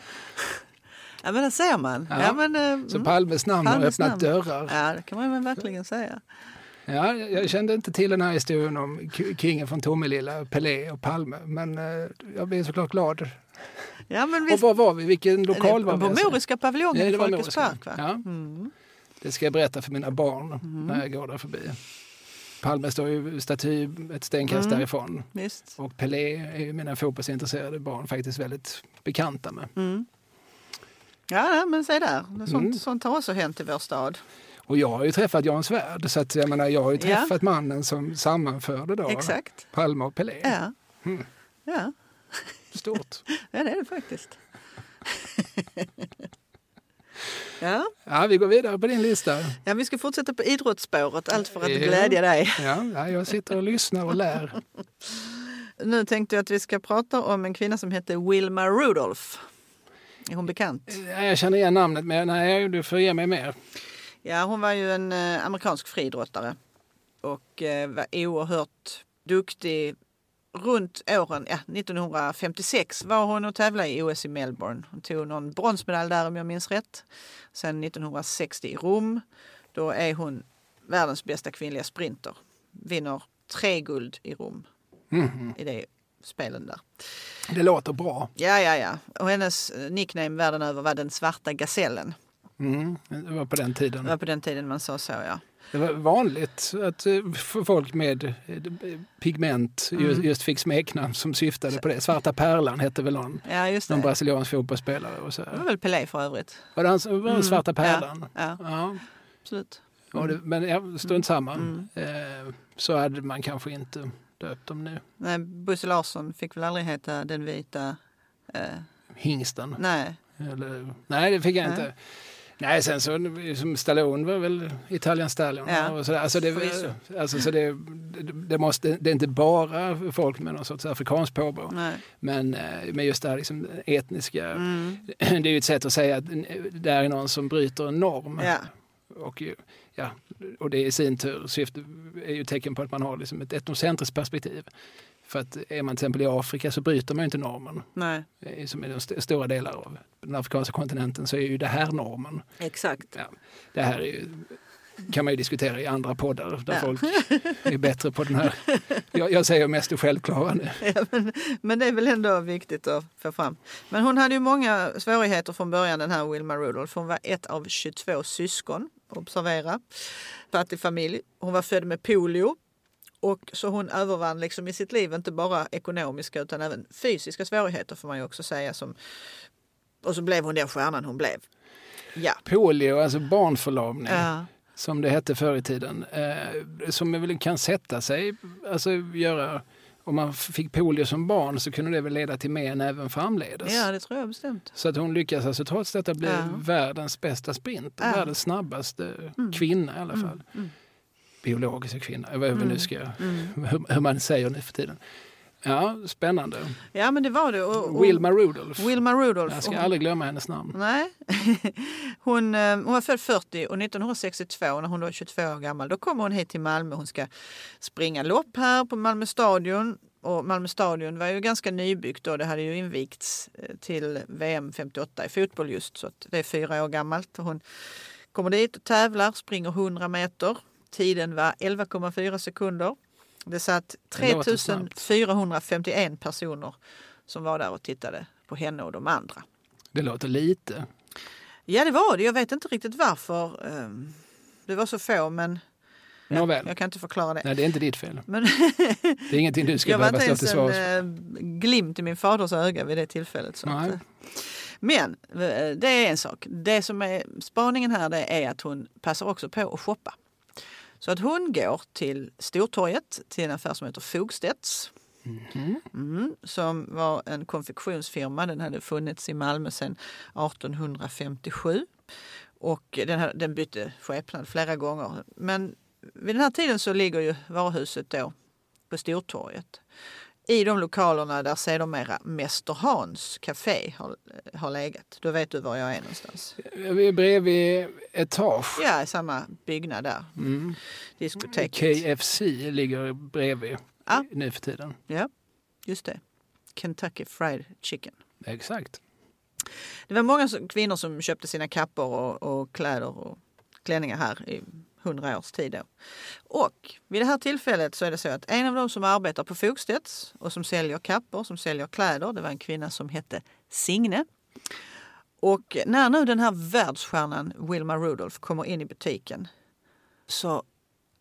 Ja, men det ser man. Ja. Ja. men, eh, Så mm. Palmes namn har Palmes öppnat namn. dörrar. Ja, det kan man verkligen säga. Ja, jag kände inte till den här historien om kingen från Tomelilla, Pelé och Palme. Men eh, jag blev såklart glad. Ja, men Och visst, var var vi? Vilken lokal var på vi? alltså? Moriska paviljongen i Folkets park. Va? Ja. Mm. Det ska jag berätta för mina barn när jag går där förbi. Palme står ju staty ett stenkast Mm. därifrån. Visst. Och Pelé är ju mina fotbollsintresserade barn faktiskt väldigt bekanta med. Ja, ja, men se där. Sånt, Mm. sånt har också hänt i vår stad. Och jag har ju träffat Jan Svärd, så att jag menar, jag har ju Ja. träffat mannen som sammanförde då Exakt. Palme och Pelé. Ja. Mm. Ja. Stort. ja, det är det faktiskt. ja. Ja, vi går vidare på din lista. ja, vi ska fortsätta på idrottsspåret, allt för att Ja. glädja dig. Ja, ja, jag sitter och lyssnar och lär. Nu tänkte jag att vi ska prata om en kvinna som heter Wilma Rudolph. Är hon bekant? Ja, Jag känner igen namnet, men nej, du får ge mig mer. Ja, hon var ju en eh, amerikansk friidrottare och eh, var oerhört duktig. Runt åren, ja, 1956 var hon och tävlade i OS i Melbourne. Hon tog någon bronsmedalj där om jag minns rätt. Sen 1960 i Rom. Då är hon världens bästa kvinnliga sprinter. Vinner tre guld i Rom Mhm. i det spelen där. Det låter bra. Ja, ja, ja. Och hennes eh, nickname världen över var den svarta gasellen. Mm, det var på den Det tiden. var på den tiden man sa så, ja. Det var vanligt att eh, folk med eh, pigment Mm. just fick smeknamn som syftade på det. Svarta pärlan hette väl någon, Ja, just det. någon brasiliansk fotbollsspelare. Och så. Det var väl Pelé för övrigt. Var det han som var Mm, svarta pärlan? Ja, Ja. absolut. Och det, men ja, strunt samma. Mm. Så hade man kanske inte döpt dem nu. Nej, Bosse Larsson fick väl aldrig heta den vita... Eh, Hingsten. nej, Eller, nej, det fick jag Nej. inte. Nej, sen så som Stallone var väl Italian Stallion. Ja, och sådär. Alltså det, förvisso. alltså så det, det, måste, det är inte bara folk med någon sorts afrikanskt påbrå. nej. Men, eh, men just det här liksom etniska, Mm, det är ju ett sätt att säga att det är någon som bryter en norm. ja, Och, ja, och det i sin tur syfte, är ju tecken på att man har liksom ett etnocentriskt perspektiv. För att är man till exempel i Afrika så bryter man ju inte normen. nej. Eh, Som i de st- stora delar av den afrikanska kontinenten så är ju det här normen. Exakt. Ja, det här är ju, kan man ju diskutera i andra poddar där Ja. folk är bättre på den här. Jag, jag säger mest det självklara nu. Ja, men, men det är väl ändå viktigt att få fram. Men hon hade ju många svårigheter från början den här Wilma Rudolph. Hon var ett av 22 syskon, observera. Fattig familj. Hon var född med polio. Och så hon övervann liksom i sitt liv inte bara ekonomiska utan även fysiska svårigheter får man ju också säga. Som, och så blev hon den stjärnan hon blev. Ja. Polio, alltså barnförlamning, Ja, som det hette förr i tiden, eh, som väl kan sätta sig, alltså göra om man fick polio som barn så kunde det väl leda till men även framledes. Ja, det tror jag bestämt. Så att hon lyckas alltså trots detta bli Ja. världens bästa sprint, Ja. världens snabbaste Mm. kvinna i alla fall. Mm, mm. Biologiska kvinna, vad vad nu Mm. ska, Mm. hur, hur man säger nu för tiden. Ja, spännande. Ja, men det var det. Och, och Wilma Rudolph. Wilma Rudolph. Jag ska Och- aldrig glömma hennes namn. Nej. Hon, eh, hon var född 40 och 1962 när hon var 22 år gammal då kommer hon hit till Malmö. Hon ska springa lopp här på Malmö stadion. Och Malmö stadion var ju ganska nybyggt då. Det hade ju invigts eh, till VM 58 i fotboll just så att det är fyra år gammalt. Hon kommer dit och tävlar, springer 100 meter. Tiden var 11,4 sekunder. Det satt Det låter snabbt. 3451 personer som var där och tittade på henne och de andra. Det låter lite. Ja, det var det. Jag vet inte riktigt varför ehm, det var så få, men Nåväl. jag kan inte förklara det. Nej, det är inte ditt fel. Men Det är ingenting du ska jag var behöva inte stå ens till en svars för. eh, glimt i min faders öga vid det tillfället. Så att, eh, men eh, det är en sak. Det som är spaningen här det är att hon passar också på att shoppa. Så att hon går till Stortorget till en affär som heter Fogstedts. Mhm. Mm, som var en konfektionsfirma. Den hade funnits i Malmö sedan 1857. Och den, här, den bytte skepnad flera gånger. Men vid den här tiden så ligger ju varuhuset då på Stortorget. I de lokalerna där sedermera Mäster Hans Café har, har legat. Då vet du var jag är någonstans. Vi är bredvid etage. Ja, samma byggnad där. Mm. Diskoteket. KFC ligger bredvid Ja. nu för tiden. Ja, just det. Kentucky Fried Chicken. Exakt. Det var många kvinnor som köpte sina kappor och, och kläder och klänningar här i hundra års tid. Då. Och vid det här tillfället så är det så att en av de som arbetar på Fogstedts och som säljer kappor, som säljer kläder, det var en kvinna som hette Signe. Och när nu den här världsstjärnan Wilma Rudolph kommer in i butiken så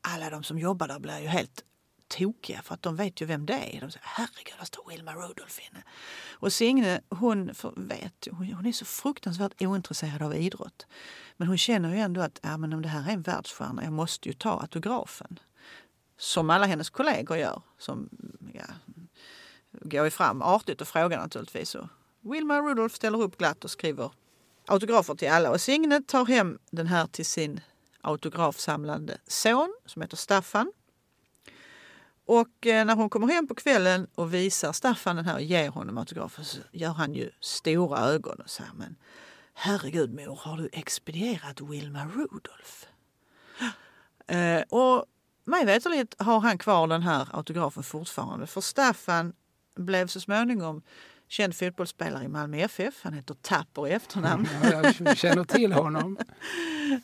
alla de som jobbar där blir ju helt tokiga för att de vet ju vem det är. De säger herregud, där står Wilma Rudolph inne. Och Signe, hon för- vet, ju- hon hon är så fruktansvärt ointresserad av idrott. Men hon känner ju ändå att ja, men om det här är en världsstjärna, jag måste ju ta autografen. Som alla hennes kollegor gör. Som ja, går ju fram artigt och frågar naturligtvis. Och Wilma Rudolph ställer upp glatt och skriver autografer till alla. Och Signe tar hem den här till sin autografsamlande son som heter Staffan. Och eh, när hon kommer hem på kvällen och visar Staffan den här och ger honom autografen så gör han ju stora ögon och säger men herregud mor, har du expedierat Wilma Rudolph? Eh, och mig veterligt har han kvar den här autografen fortfarande för Staffan blev så småningom känd fotbollsspelare i Malmö FF. Han heter Tapper i efternamn. Ja, jag känner till honom.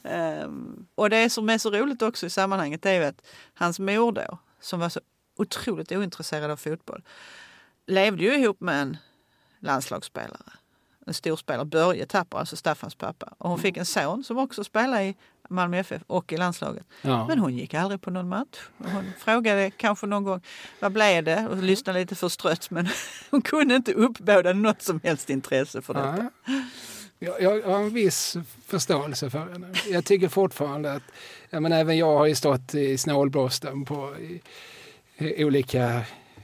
Ehm, och det som är så roligt också i sammanhanget är att hans mor då, som var så otroligt ointresserad av fotboll, levde ju ihop med en landslagsspelare. En storspelare, Börje Tapper, alltså Staffans pappa. Och hon fick en son som också spelade i Malmö FF och i landslaget. Ja. Men hon gick aldrig på någon match. Hon frågade kanske någon gång vad blev det och lyssnade lite förstrött men hon kunde inte uppbåda något som helst intresse för detta. Ja. Jag, jag har en viss förståelse för henne. Jag tycker fortfarande att, ja, men även jag har ju stått i snålblåsten på i, i olika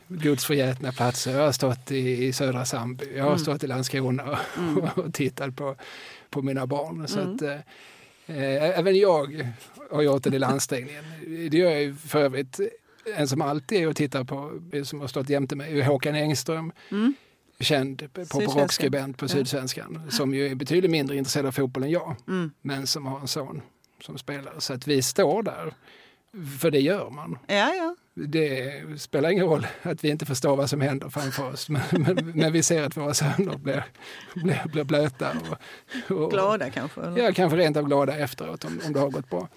gudsförgätna platser. Jag har stått i, i södra Sandby, jag har Mm. stått i Landskrona och, och tittat på, på mina barn. Så Mm. att, eh, eh, även jag har gjort en del ansträngningen. Det gör jag för övrigt. En som alltid är och tittar på, som har stått jämte mig, är Håkan Engström Mm. känd pop och rockskribent på Ja. Sydsvenskan som ju är betydligt mindre intresserad av fotboll än jag, Mm. men som har en son som spelar. Så att vi står där, för det gör man. Ja, ja. Det spelar ingen roll att vi inte förstår vad som händer framför oss, men, men, men vi ser att våra söner blir, blir, blir blöta. Och, och, Glada kanske? eller? Ja, kanske rent av glada efteråt om, om det har gått bra.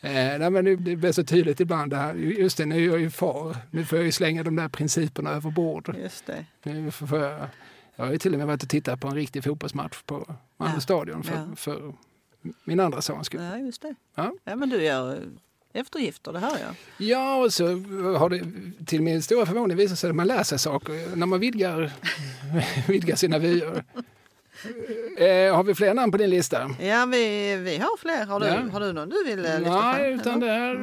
Eh, nej, men det, det blir så tydligt ibland det här. Just det, nu är jag ju far. Nu får jag ju slänga de där principerna över bord. Just det. Nu får jag, jag har ju till och med varit och tittat på en riktig fotbollsmatch på Malmö Ja. stadion för, Ja. för min andra sons skull. Ja, just det. Ja. Ja, men du gör eftergifter, det hör jag. Ja, och så har det till min stora förvåning visat sig att man lär sig saker när man vidgar, vidgar sina vyer. Eh, har vi fler namn på din lista? Ja, vi, vi har fler. Har du, Ja. har du någon du vill eh, lyfta fram? Nej, utan det här...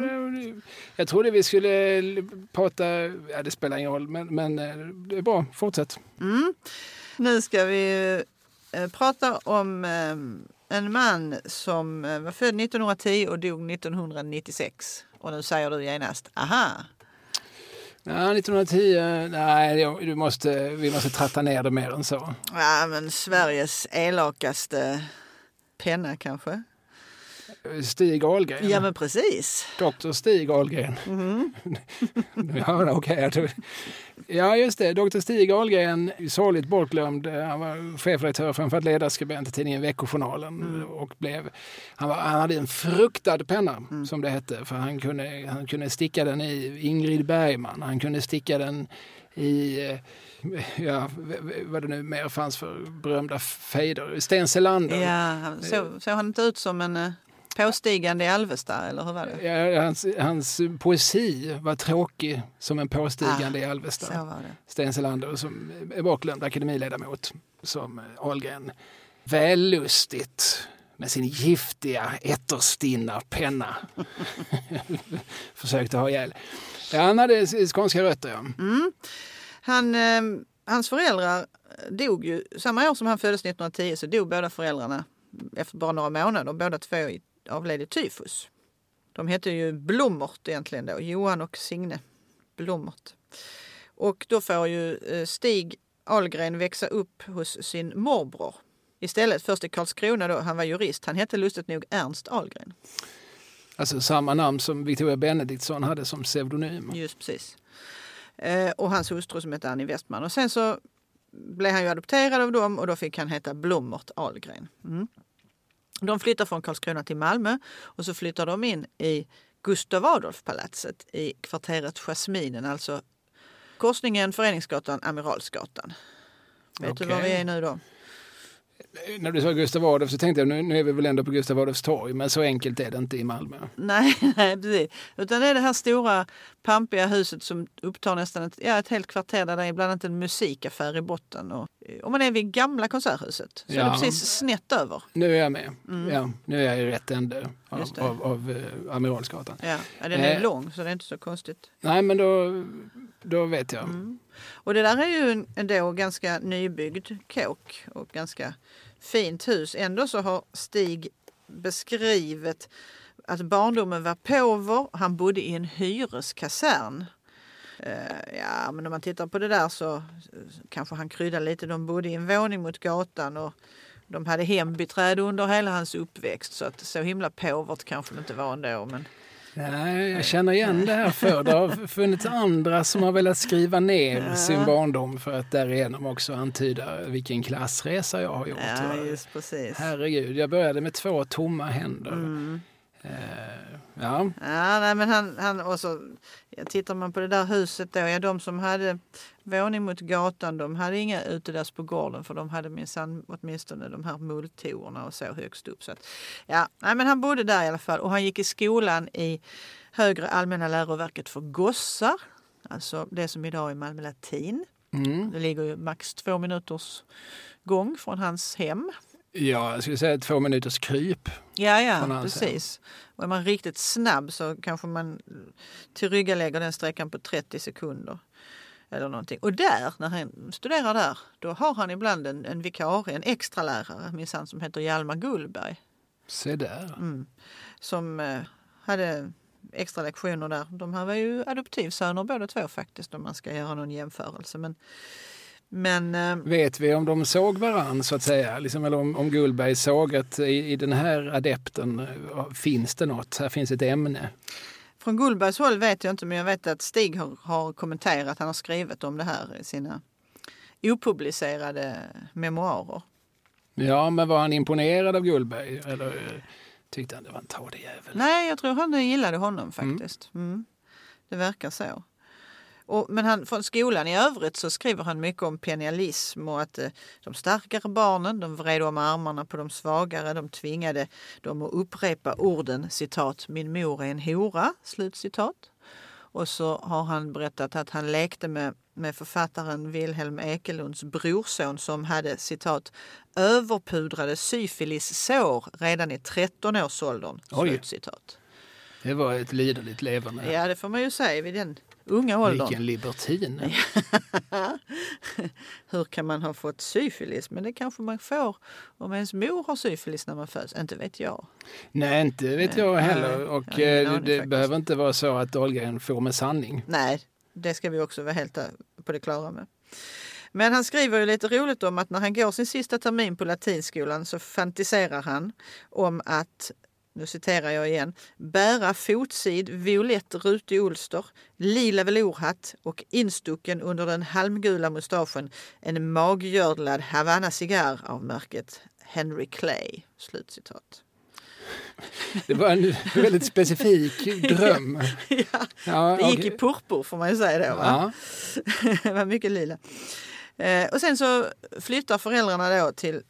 eh, Jag trodde vi skulle l- prata... Ja, det spelar ingen roll, men, men eh, det är bra. Fortsätt. Nu ska vi eh, prata om eh, en man som eh, var född 1910 och dog 1996. Och nu säger du genast, aha. Ja, 1910... Nej, du måste, vi måste tratta ner det mer än så. Ja, men Sveriges elakaste penna kanske? Stig Ahlgren. Ja, men precis. Dr Stig Ahlgren. ja, okej. jag tror- Ja, just det. Dr Stig Ahlgren, sorgligt bortglömd. Han var chefredaktör framför allt ledarskribent i tidningen Veckojournalen. Och blev, han, var, han hade en fruktad penna, som det hette. För han kunde, han kunde sticka den i Ingrid Bergman. Han kunde sticka den i... eh, Ja, vad det nu mer fanns för berömda fejder. Sten Selander. Ja, så, såg han inte ut som en eh, påstigande i Alvesta, eller hur var det? Ja, hans, hans poesi var tråkig som en påstigande i Alvesta. Sten Selander som är bortglömd akademiledamot som Ahlgren vällustigt med sin giftiga ätterstinna penna försökte ha ihjäl. Ja, han hade skånska rötter, ja. Han, eh, hans föräldrar dog ju, samma år som han föddes 1910 så dog båda föräldrarna efter bara några månader. Båda två i- avled i tyfus. De hette ju Blommert egentligen då, Johan och Signe Blommert. Och då får ju eh, Stig Ahlgren växa upp hos sin morbror. Istället först i Karlskrona då, han var jurist. Han hette lustigt nog Ernst Ahlgren. Alltså samma namn som Victoria Benediktsson hade som pseudonym. Just precis. Eh, och hans hustru som hette Annie Westman. Och sen så blev han ju adopterad av dem och då fick han heta Blommert Ahlgren. Mm. De flyttar från Karlskrona till Malmö och så flyttar de in i Gustav Adolf-palatset i kvarteret Jasminen, alltså korsningen Föreningsgatan, Amiralsgatan. Vet du var vi är nu då? När du sa Gustav Adolf så tänkte jag nu, nu är vi väl ändå på Gustav Adolfs torg, men så enkelt är det inte i Malmö. Nej, nej precis. Utan det är det här stora pampiga huset som upptar nästan ett, ja, ett helt kvarter där det är bland annat en musikaffär i botten. Och, om man är vid gamla konserthuset så är det Ja. precis snett över. Nu är jag med. Ja, nu är jag i rätt ände av, Mm. Av, av eh, Amiralsgatan. Ja, ja, den är Eh. lång så det är inte så konstigt. Nej, men då, då vet jag. Mm. Och det där är ju en, en då ganska nybyggd kåk och ganska fint hus. Ändå så har Stig beskrivit att barndomen var påver. Han bodde i en hyreskasern. Eh, ja, men om man tittar på det där så eh, kanske han kryddar lite. De bodde i en våning mot gatan och de hade hembiträde under hela hans uppväxt. Så att så himla påvert kanske det inte var ändå. Men Nej, jag känner igen det här för Det har funnits andra som har velat skriva ner sin barndom för att därigenom också antyda vilken klassresa jag har gjort. ja, just precis. Herregud, jag började med två tomma händer. Mm. Eh, ja, Ja, nej, men han, han och så, tittar man på det där huset då, ja, de som hade våning mot gatan, de hade inga utedass på gården för de hade minsann åtminstone de här mulltoorna och så högst upp. Så att, ja, nej, men han bodde där i alla fall och han gick i skolan i Högre allmänna läroverket för gossar, alltså det som idag är Malmö latin. mm. Det ligger ju max två minuters gång från hans hem. Ja, jag skulle säga två minuters kryp. Ja, ja, precis. Och är man riktigt snabb så kanske man tillryggalägger den sträckan på 30 sekunder. Eller någonting. Och där, när han studerar där, då har han ibland en, en vikarie, en extra lärare minsann som heter Hjalmar Gullberg. Se där. Mm. Som eh, hade extra lektioner där. De här var ju adoptivsöner båda två faktiskt om man ska göra någon jämförelse. Men, men eh, Vet vi om de såg varann så att säga? Liksom, eller om, om Gullberg såg att i, i den här adepten eh, finns det något, här finns ett ämne. Från Gullbergs håll vet jag inte, men jag vet att Stig har, har kommenterat, han har skrivit om det här i sina opublicerade memoarer. Ja, men var han imponerad av Gullberg? Eller eh, tyckte han det var en tadig jävel? Nej, jag tror han gillade honom faktiskt. Mm. Det verkar så. Och, men han, från skolan i övrigt så skriver han mycket om penialism och att eh, de starkare barnen de vred om armarna på de svagare. De tvingade dem att upprepa orden citat min mor är en hora, slut citat. Och så har han berättat att han lekte med, med författaren Wilhelm Ekelunds brorson som hade citat överpudrade syfilissår redan i 13-årsåldern. Citat. Det var ett liderligt levande. Ja, det får man ju säga vid den unga åldern. Vilken libertin. Hur kan man ha fått syfilis? Men det kanske man får om ens mor har syfilis när man föds. Inte vet jag. Nej, inte vet jag heller. Och eh, det faktiskt. behöver inte vara så att Dahlgren får med sanning. Nej, det ska vi också vara helt på det klara med. Men han skriver ju lite roligt om att när han går sin sista termin på latinskolan så fantiserar han om att nu citerar jag igen, bära fotsid violett rutig ulster, lila velourhatt och instucken under den halmgula mustaschen en maggördlad Havanna cigarr av märket Henry Clay. Slutcitat. Det var en väldigt specifik dröm. ja, ja, det gick okay. i purpur får man ju säga då. Va? Ja. det var mycket lila. Eh, och sen så flyttar föräldrarna då till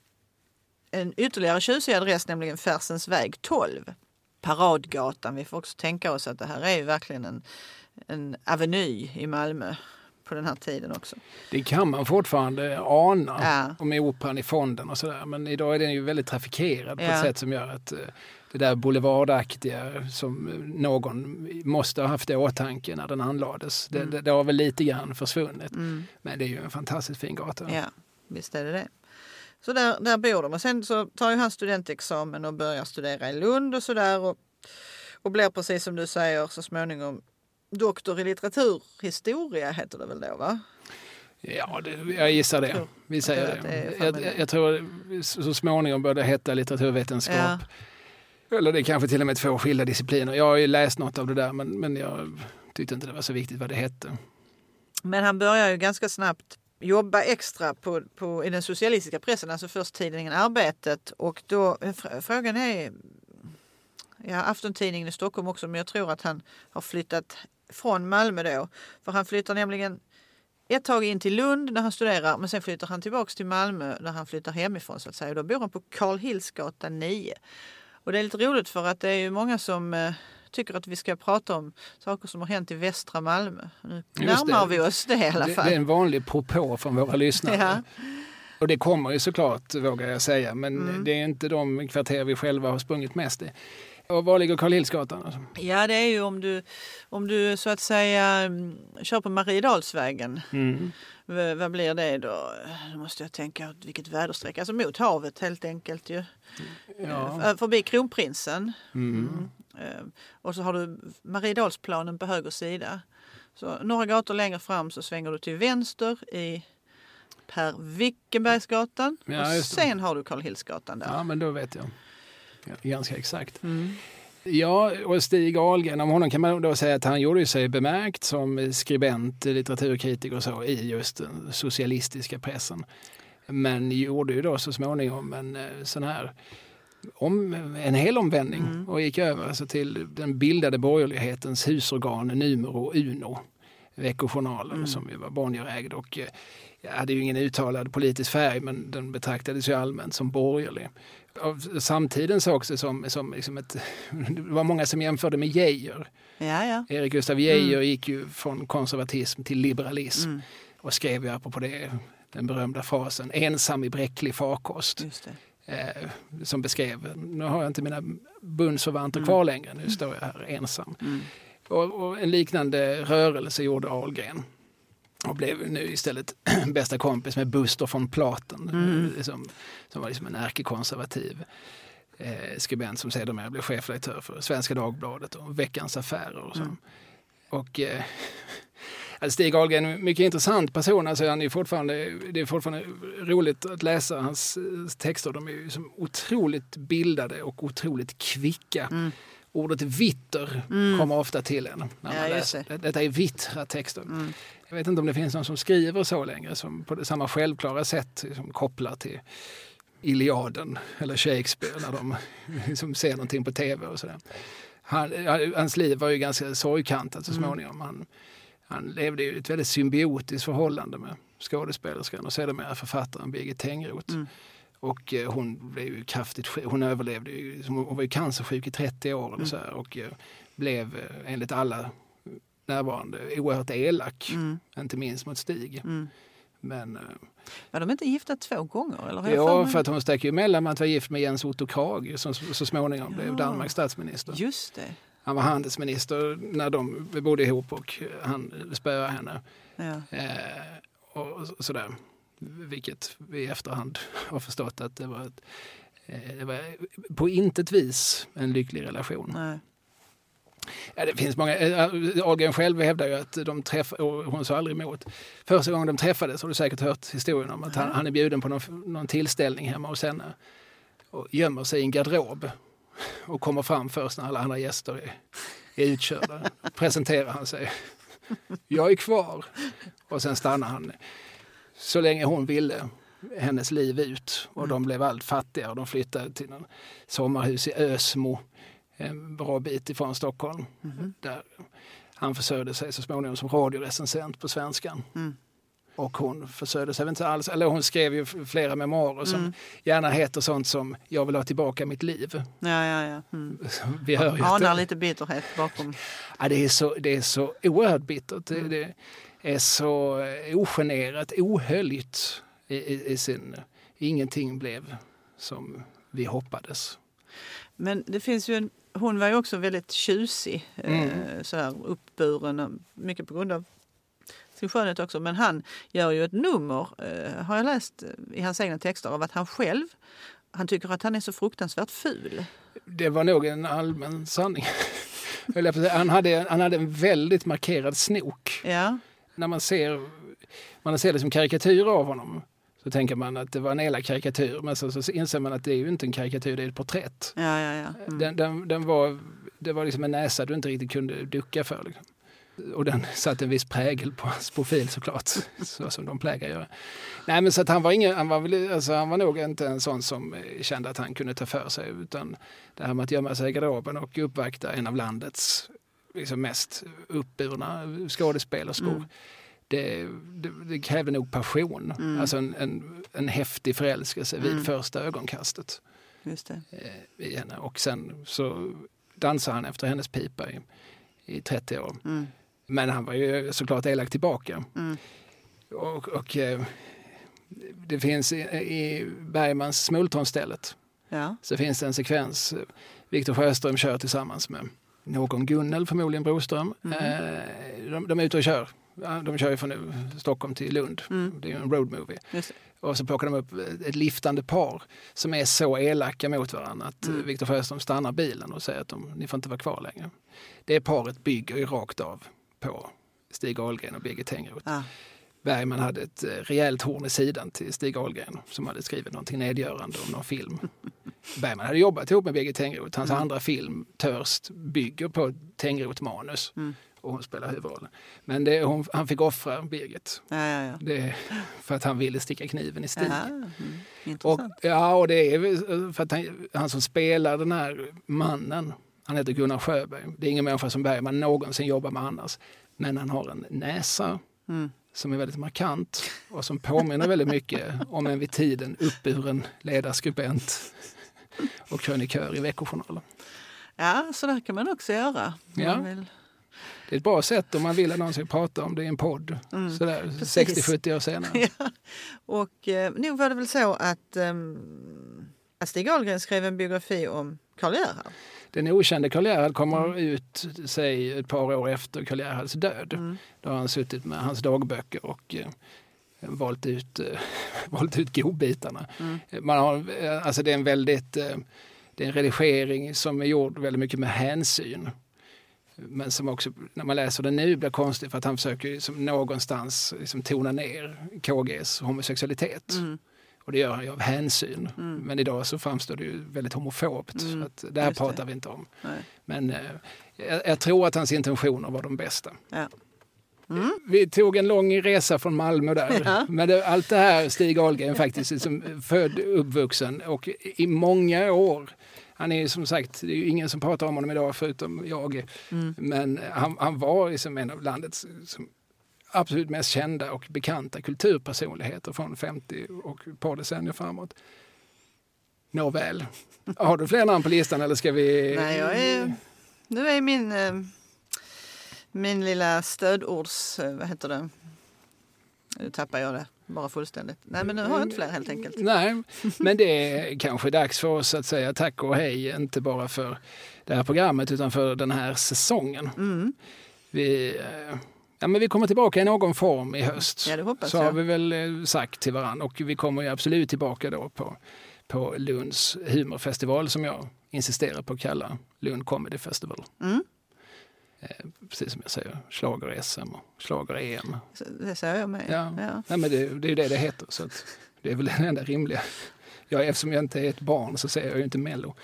en ytterligare tjusig adress, nämligen Färsens väg 12. Paradgatan. Vi får också tänka oss att det här är ju verkligen en, en aveny i Malmö på den här tiden också. Det kan man fortfarande ana ja. med operan i fonden och sådär. Men idag är den ju väldigt trafikerad på ja. ett sätt som gör att eh, det där boulevardaktiga som någon måste ha haft i åtanke när den anlades. Mm. Det, det, det har väl lite grann försvunnit. Mm. Men det är ju en fantastiskt fin gata. Ja, visst är det det. Så där, där bor de och sen så tar ju han studentexamen och börjar studera i Lund och sådär. Och, och blir precis som du säger så småningom doktor i litteraturhistoria heter det väl då va? Ja, det, jag gissar det. Vi säger det. det jag, jag, tror så småningom bör det heta litteraturvetenskap. Ja. Eller det är kanske till och med två skilda discipliner. Jag har ju läst något av det där men, men jag tyckte inte det var så viktigt vad det hette. Men han börjar ju ganska snabbt jobba extra på, på, i den socialistiska pressen, alltså först tidningen Arbetet. Och då, eh, frågan är, ja Aftontidningen i Stockholm också, men jag tror att han har flyttat från Malmö då. För han flyttar nämligen ett tag in till Lund när han studerar men sen flyttar han tillbaks till Malmö när han flyttar hemifrån så att säga. Och då bor han på Karl Hillsgatan 9. Och det är lite roligt för att det är ju många som eh, tycker att vi ska prata om saker som har hänt i västra Malmö. Nu närmar vi oss det i alla fall. Det, det är en vanlig propå från våra lyssnare. ja. Och det kommer ju såklart, vågar jag säga, men mm. det är inte de kvarter vi själva har sprungit mest i. Och var ligger Karl Hillsgatan? Alltså? Ja, det är ju om du, om du så att säga mm, kör på Mariedalsvägen. Mm. vad blir det då? Då måste jag tänka vilket väderstreck. Alltså mot havet helt enkelt ju. Ja. Förbi Kronprinsen. Mm. Ehm, och så har du Mariedalsplanen på höger sida. Så några gator längre fram så svänger du till vänster i Per Wickenbergsgatan ja, och sen har du Karl Hillsgatan där. Ja, men då vet jag. Ja, ganska exakt. Mm. Ja, och Stig Ahlgren, om honom kan man då säga att han gjorde sig bemärkt som skribent, litteraturkritiker och så i just den socialistiska pressen. Men gjorde ju då så småningom en eh, sån här om, en hel omvändning mm. och gick över alltså till den bildade borgerlighetens husorgan Numero Uno, Veckojournalen mm. som ju var Bonnierägd och eh, hade ju ingen uttalad politisk färg men den betraktades ju allmänt som borgerlig. Av samtiden såg också som, som liksom ett, det var många som jämförde med Geijer. Ja, ja. Erik Gustaf Geijer mm. gick ju från konservatism till liberalism mm. och skrev ju apropå det den berömda frasen ensam i bräcklig farkost eh, som beskrev, nu har jag inte mina bundsförvanter mm. kvar längre, nu står jag här ensam. Mm. Och, och, en liknande rörelse gjorde Ahlgren och blev nu istället bästa kompis med Buster von Platen mm. som, som var liksom en ärkekonservativ eh, skribent som sedermera blev chefredaktör för Svenska Dagbladet och Veckans Affärer. Och, så. Mm. och eh, Alltså Stig Ahlgren är en mycket intressant person. Alltså han är fortfarande, det är fortfarande roligt att läsa hans eh, texter. De är ju som otroligt bildade och otroligt kvicka. Mm. Ordet vitter mm. kommer ofta till en. När man ja, läser. Det. Detta är vittra texter. Mm. Jag vet inte om det finns någon som skriver så längre som på samma självklara sätt som kopplar till Iliaden eller Shakespeare när de liksom ser någonting på tv och sådär. Han, hans liv var ju ganska sorgkantat så mm. småningom. Han, han levde i ett väldigt symbiotiskt förhållande med skådespelerskan och sedermera författaren Birgit Tengroth. Mm. Och eh, hon blev ju kraftigt hon överlevde ju, hon var ju cancersjuk i 30 år mm. så här, och eh, blev eh, enligt alla närvarande oerhört elak. Mm. Inte minst mot Stig. Mm. Men, eh, Var de inte gifta två gånger? Eller ja, för att hon stack ju emellan med att vara gift med Jens Otto Krag som så småningom blev Ja. Danmarks statsminister. Just det. Han var handelsminister när de bodde ihop och han spöade henne. Ja. Eh, och sådär. Vilket vi i efterhand har förstått att det var, ett, eh, det var på intet vis en lycklig relation. Nej. Ja, det finns många. eh, Ahlgren själv hävdar ju att de träffade, och hon sa aldrig emot. Första gången de träffades har du säkert hört historien om att han, han är bjuden på någon, någon tillställning hemma hos henne och gömmer sig i en garderob och kommer fram först när alla andra gäster är, är utkörda. Presenterar han sig. Jag är kvar. Och sen stannar han så länge hon ville hennes liv ut och de blev allt fattigare. De flyttade till en sommarhus i Ösmo en bra bit ifrån Stockholm. Där han försörjde sig så småningom som radiorecensent på Svenskan. Mm. Och hon försörjde sig inte alls, eller hon skrev ju flera memoarer som gärna heter sånt som Jag vill ha tillbaka mitt liv. Ja, ja, ja. Mm. Vi hör ju Anar det, lite bitterhet bakom. ja, det, är så, det är så oerhört bittert. Det, det är så eh, ogenerat, ohöljt i, i, i sin... Ingenting blev som vi hoppades. Men det finns ju en, hon var ju också väldigt tjusig, Mm. eh, sådär uppburen, mycket på grund av sin skönhet också. Men han gör ju ett nummer, eh, har jag läst eh, i hans egna texter, av att han själv, han tycker att han är så fruktansvärt ful. Det var nog en allmän sanning. Han, hade, han hade en väldigt markerad snok. Ja, När man ser, man ser det som karikatyrer av honom så tänker man att det var en elak karikatyr. Men så, så inser man att det är ju inte en karikatyr, det är ett porträtt. ja, ja. ja. Mm. Den, den, den var, det var liksom en näsa du inte riktigt kunde ducka för. Liksom. Och den satte en viss prägel på hans profil såklart, så som de plägar göra. Nej men så att han var, ingen, han, var väl, alltså, han var nog inte en sån som eh, kände att han kunde ta för sig utan det här med att gömma sig i garderoben och uppvakta en av landets liksom, mest uppburna skådespelerskor. Mm. Det, det, det krävde nog passion, Mm. alltså en, en, en häftig förälskelse vid Mm. första ögonkastet Just det. eh, i henne. Och sen så dansade han efter hennes pipa i, i 30 år. Mm. Men han var ju såklart elak tillbaka. Mm. Och, och eh, det finns i, i Bergmans Smultronstället Ja. så finns det en sekvens. Viktor Sjöström kör tillsammans med någon Gunnel, förmodligen Broström. Mhm. Eh, de, de är ute och kör. De kör ju från Stockholm till Lund. Mm. Det är ju en road movie. Just det. Och så plockar de upp ett liftande par som är så elaka mot varandra att Mm. mm. Viktor Sjöström stannar bilen och säger att de, ni får inte vara kvar längre. Det paret bygger ju rakt av på Stig Ahlgren och Birgit Tengroth. Ja. Bergman hade ett eh, rejält horn i sidan till Stig Ahlgren som hade skrivit någonting nedgörande om någon film. Bergman hade jobbat ihop med Birgit Tengroth. Hans Mm. andra film, Törst, bygger på Tengroth-manus Mm. och hon spelar huvudrollen. Men det, hon, han fick offra Birgit Ja, ja, ja. det, för att han ville sticka kniven i Stig. Mm. Och, ja, och det är väl för att han, han som spelar den här mannen, han heter Gunnar Sjöberg. Det är ingen människa som Bergman någonsin jobbar med annars. Men han har en näsa Mm. som är väldigt markant och som påminner väldigt mycket om en vid tiden uppburen ledarskribent och krönikör i Veckojournalen. Ja, så där kan man också göra. Ja. vill. Det är ett bra sätt om man vill att någon ska prata om det i en podd. Mm, Sådär precis. 60-70 år senare. Ja. Och eh, nog var det väl så att, ehm, att Stig Ahlgren skrev en biografi om Karl Gerhard. Den okände Karl Gerhard kommer ut sig ett par år efter Karl Gerhards död. Mm. Då har han suttit med hans dagböcker och eh, valt, ut, eh, valt ut godbitarna. Mm. Man har, eh, alltså det är en väldigt eh, det är en redigering som är gjord väldigt mycket med hänsyn. Men som också, när man läser den nu, blir konstigt för att han försöker liksom någonstans liksom tona ner KGs homosexualitet. Mm. Och det gör han ju av hänsyn. Mm. Men idag så framstår det ju väldigt homofobt. Mm, att det här just det. pratar vi inte om. Nej. Men eh, jag, jag tror att hans intentioner var de bästa. Ja. Mm. Vi tog en lång resa från Malmö där. Ja. Men det, allt det här, Stig Ahlgren faktiskt, liksom född, uppvuxen och i många år. Han är som sagt, det är ingen som pratar om honom idag förutom jag. Mm. Men han, han var liksom en av landets liksom, absolut mest kända och bekanta kulturpersonligheter från 50 och ett par decennier framåt. Nåväl, har du fler namn på listan eller ska vi? Nej, jag är, nu är min, eh, Min lilla stödords... eh, Vad heter det? Nu tappar jag det bara fullständigt. Nej, men nu har jag inte fler helt enkelt. Nej, men det är kanske dags för oss att säga tack och hej, inte bara för det här programmet utan för den här säsongen. Mm. Vi, eh, ja, men vi kommer tillbaka i någon form i höst. Ja, det hoppas Så har jag. vi väl eh, sagt till varandra och vi kommer ju absolut tillbaka då på, på Lunds humorfestival som jag insisterar på att kalla Lund Comedy Festival. Mm. Eh, Precis som jag säger, schlager-SM och schlager-EM. Det säger jag med. Ja. Ja. Nej, men det, det är ju det det heter. Så det är väl det enda rimliga. Ja, eftersom jag inte är ett barn så säger jag ju inte Mello.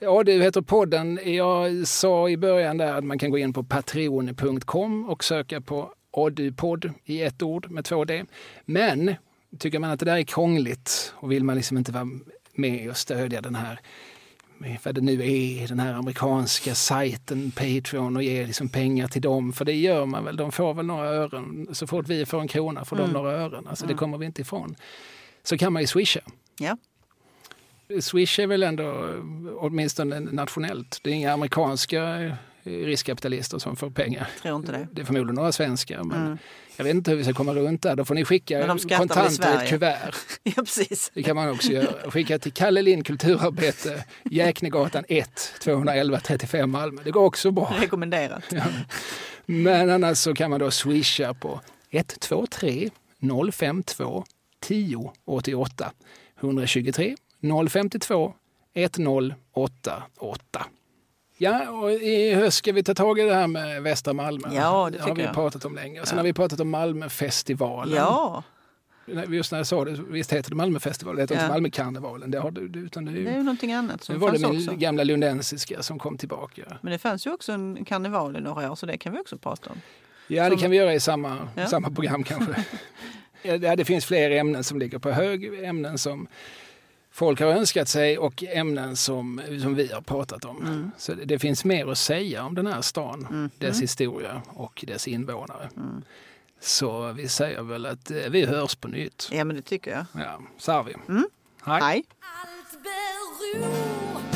Ja, det heter podden. Jag sa i början där att man kan gå in på patreon.com och söka på Oddupodd i ett ord med två D. Men tycker man att det där är krångligt och vill man liksom inte vara med och stödja den här vad det nu är, den här amerikanska sajten Patreon och ge liksom pengar till dem. För det gör man väl, de får väl några ören. Så fort vi får en krona får de några ören. Alltså det kommer vi inte ifrån. Så kan man ju swisha. Ja. Swish är väl ändå åtminstone nationellt. Det är inga amerikanska eh, riskkapitalister som får pengar. Tror inte det. Det är förmodligen några svenskar. Men jag vet inte hur vi ska komma runt där. Då får ni skicka kontanter i ett kuvert. Ja, precis. Det kan man också göra. Skicka till Kalle Lind kulturarbete, Jäknegatan 1, 211 35 Malmö. Det går också bra. Rekommenderat. Men annars så kan man då swisha på 123 052 10 88 123 052 1088. Ja, och i höst ska vi ta tag i det här med Västra Malmö. Ja, det har tycker vi jag. pratat om länge. Och sen Ja. har vi pratat om Malmöfestivalen. Ja, Just när jag sa det, visst heter det Malmöfestivalen, det heter Ja. inte Malmökarnevalen. Det har du, du- utan det är det är ju, någonting annat nu som var det min också. gamla lundensiska som kom tillbaka. Men det fanns ju också en karneval i några år så det kan vi också prata om. Ja, det Som- kan vi göra i samma, Ja. samma program kanske. ja, det det finns fler ämnen som ligger på hög, ämnen som folk har önskat sig och ämnen som, som vi har pratat om. Mm. Så det, det finns mer att säga om den här stan, dess historia och dess invånare. Mm. Så vi säger väl att eh, vi hörs på nytt. Ja men det tycker jag. Ja, så har vi. Mm. Hej. Hej. Allt beror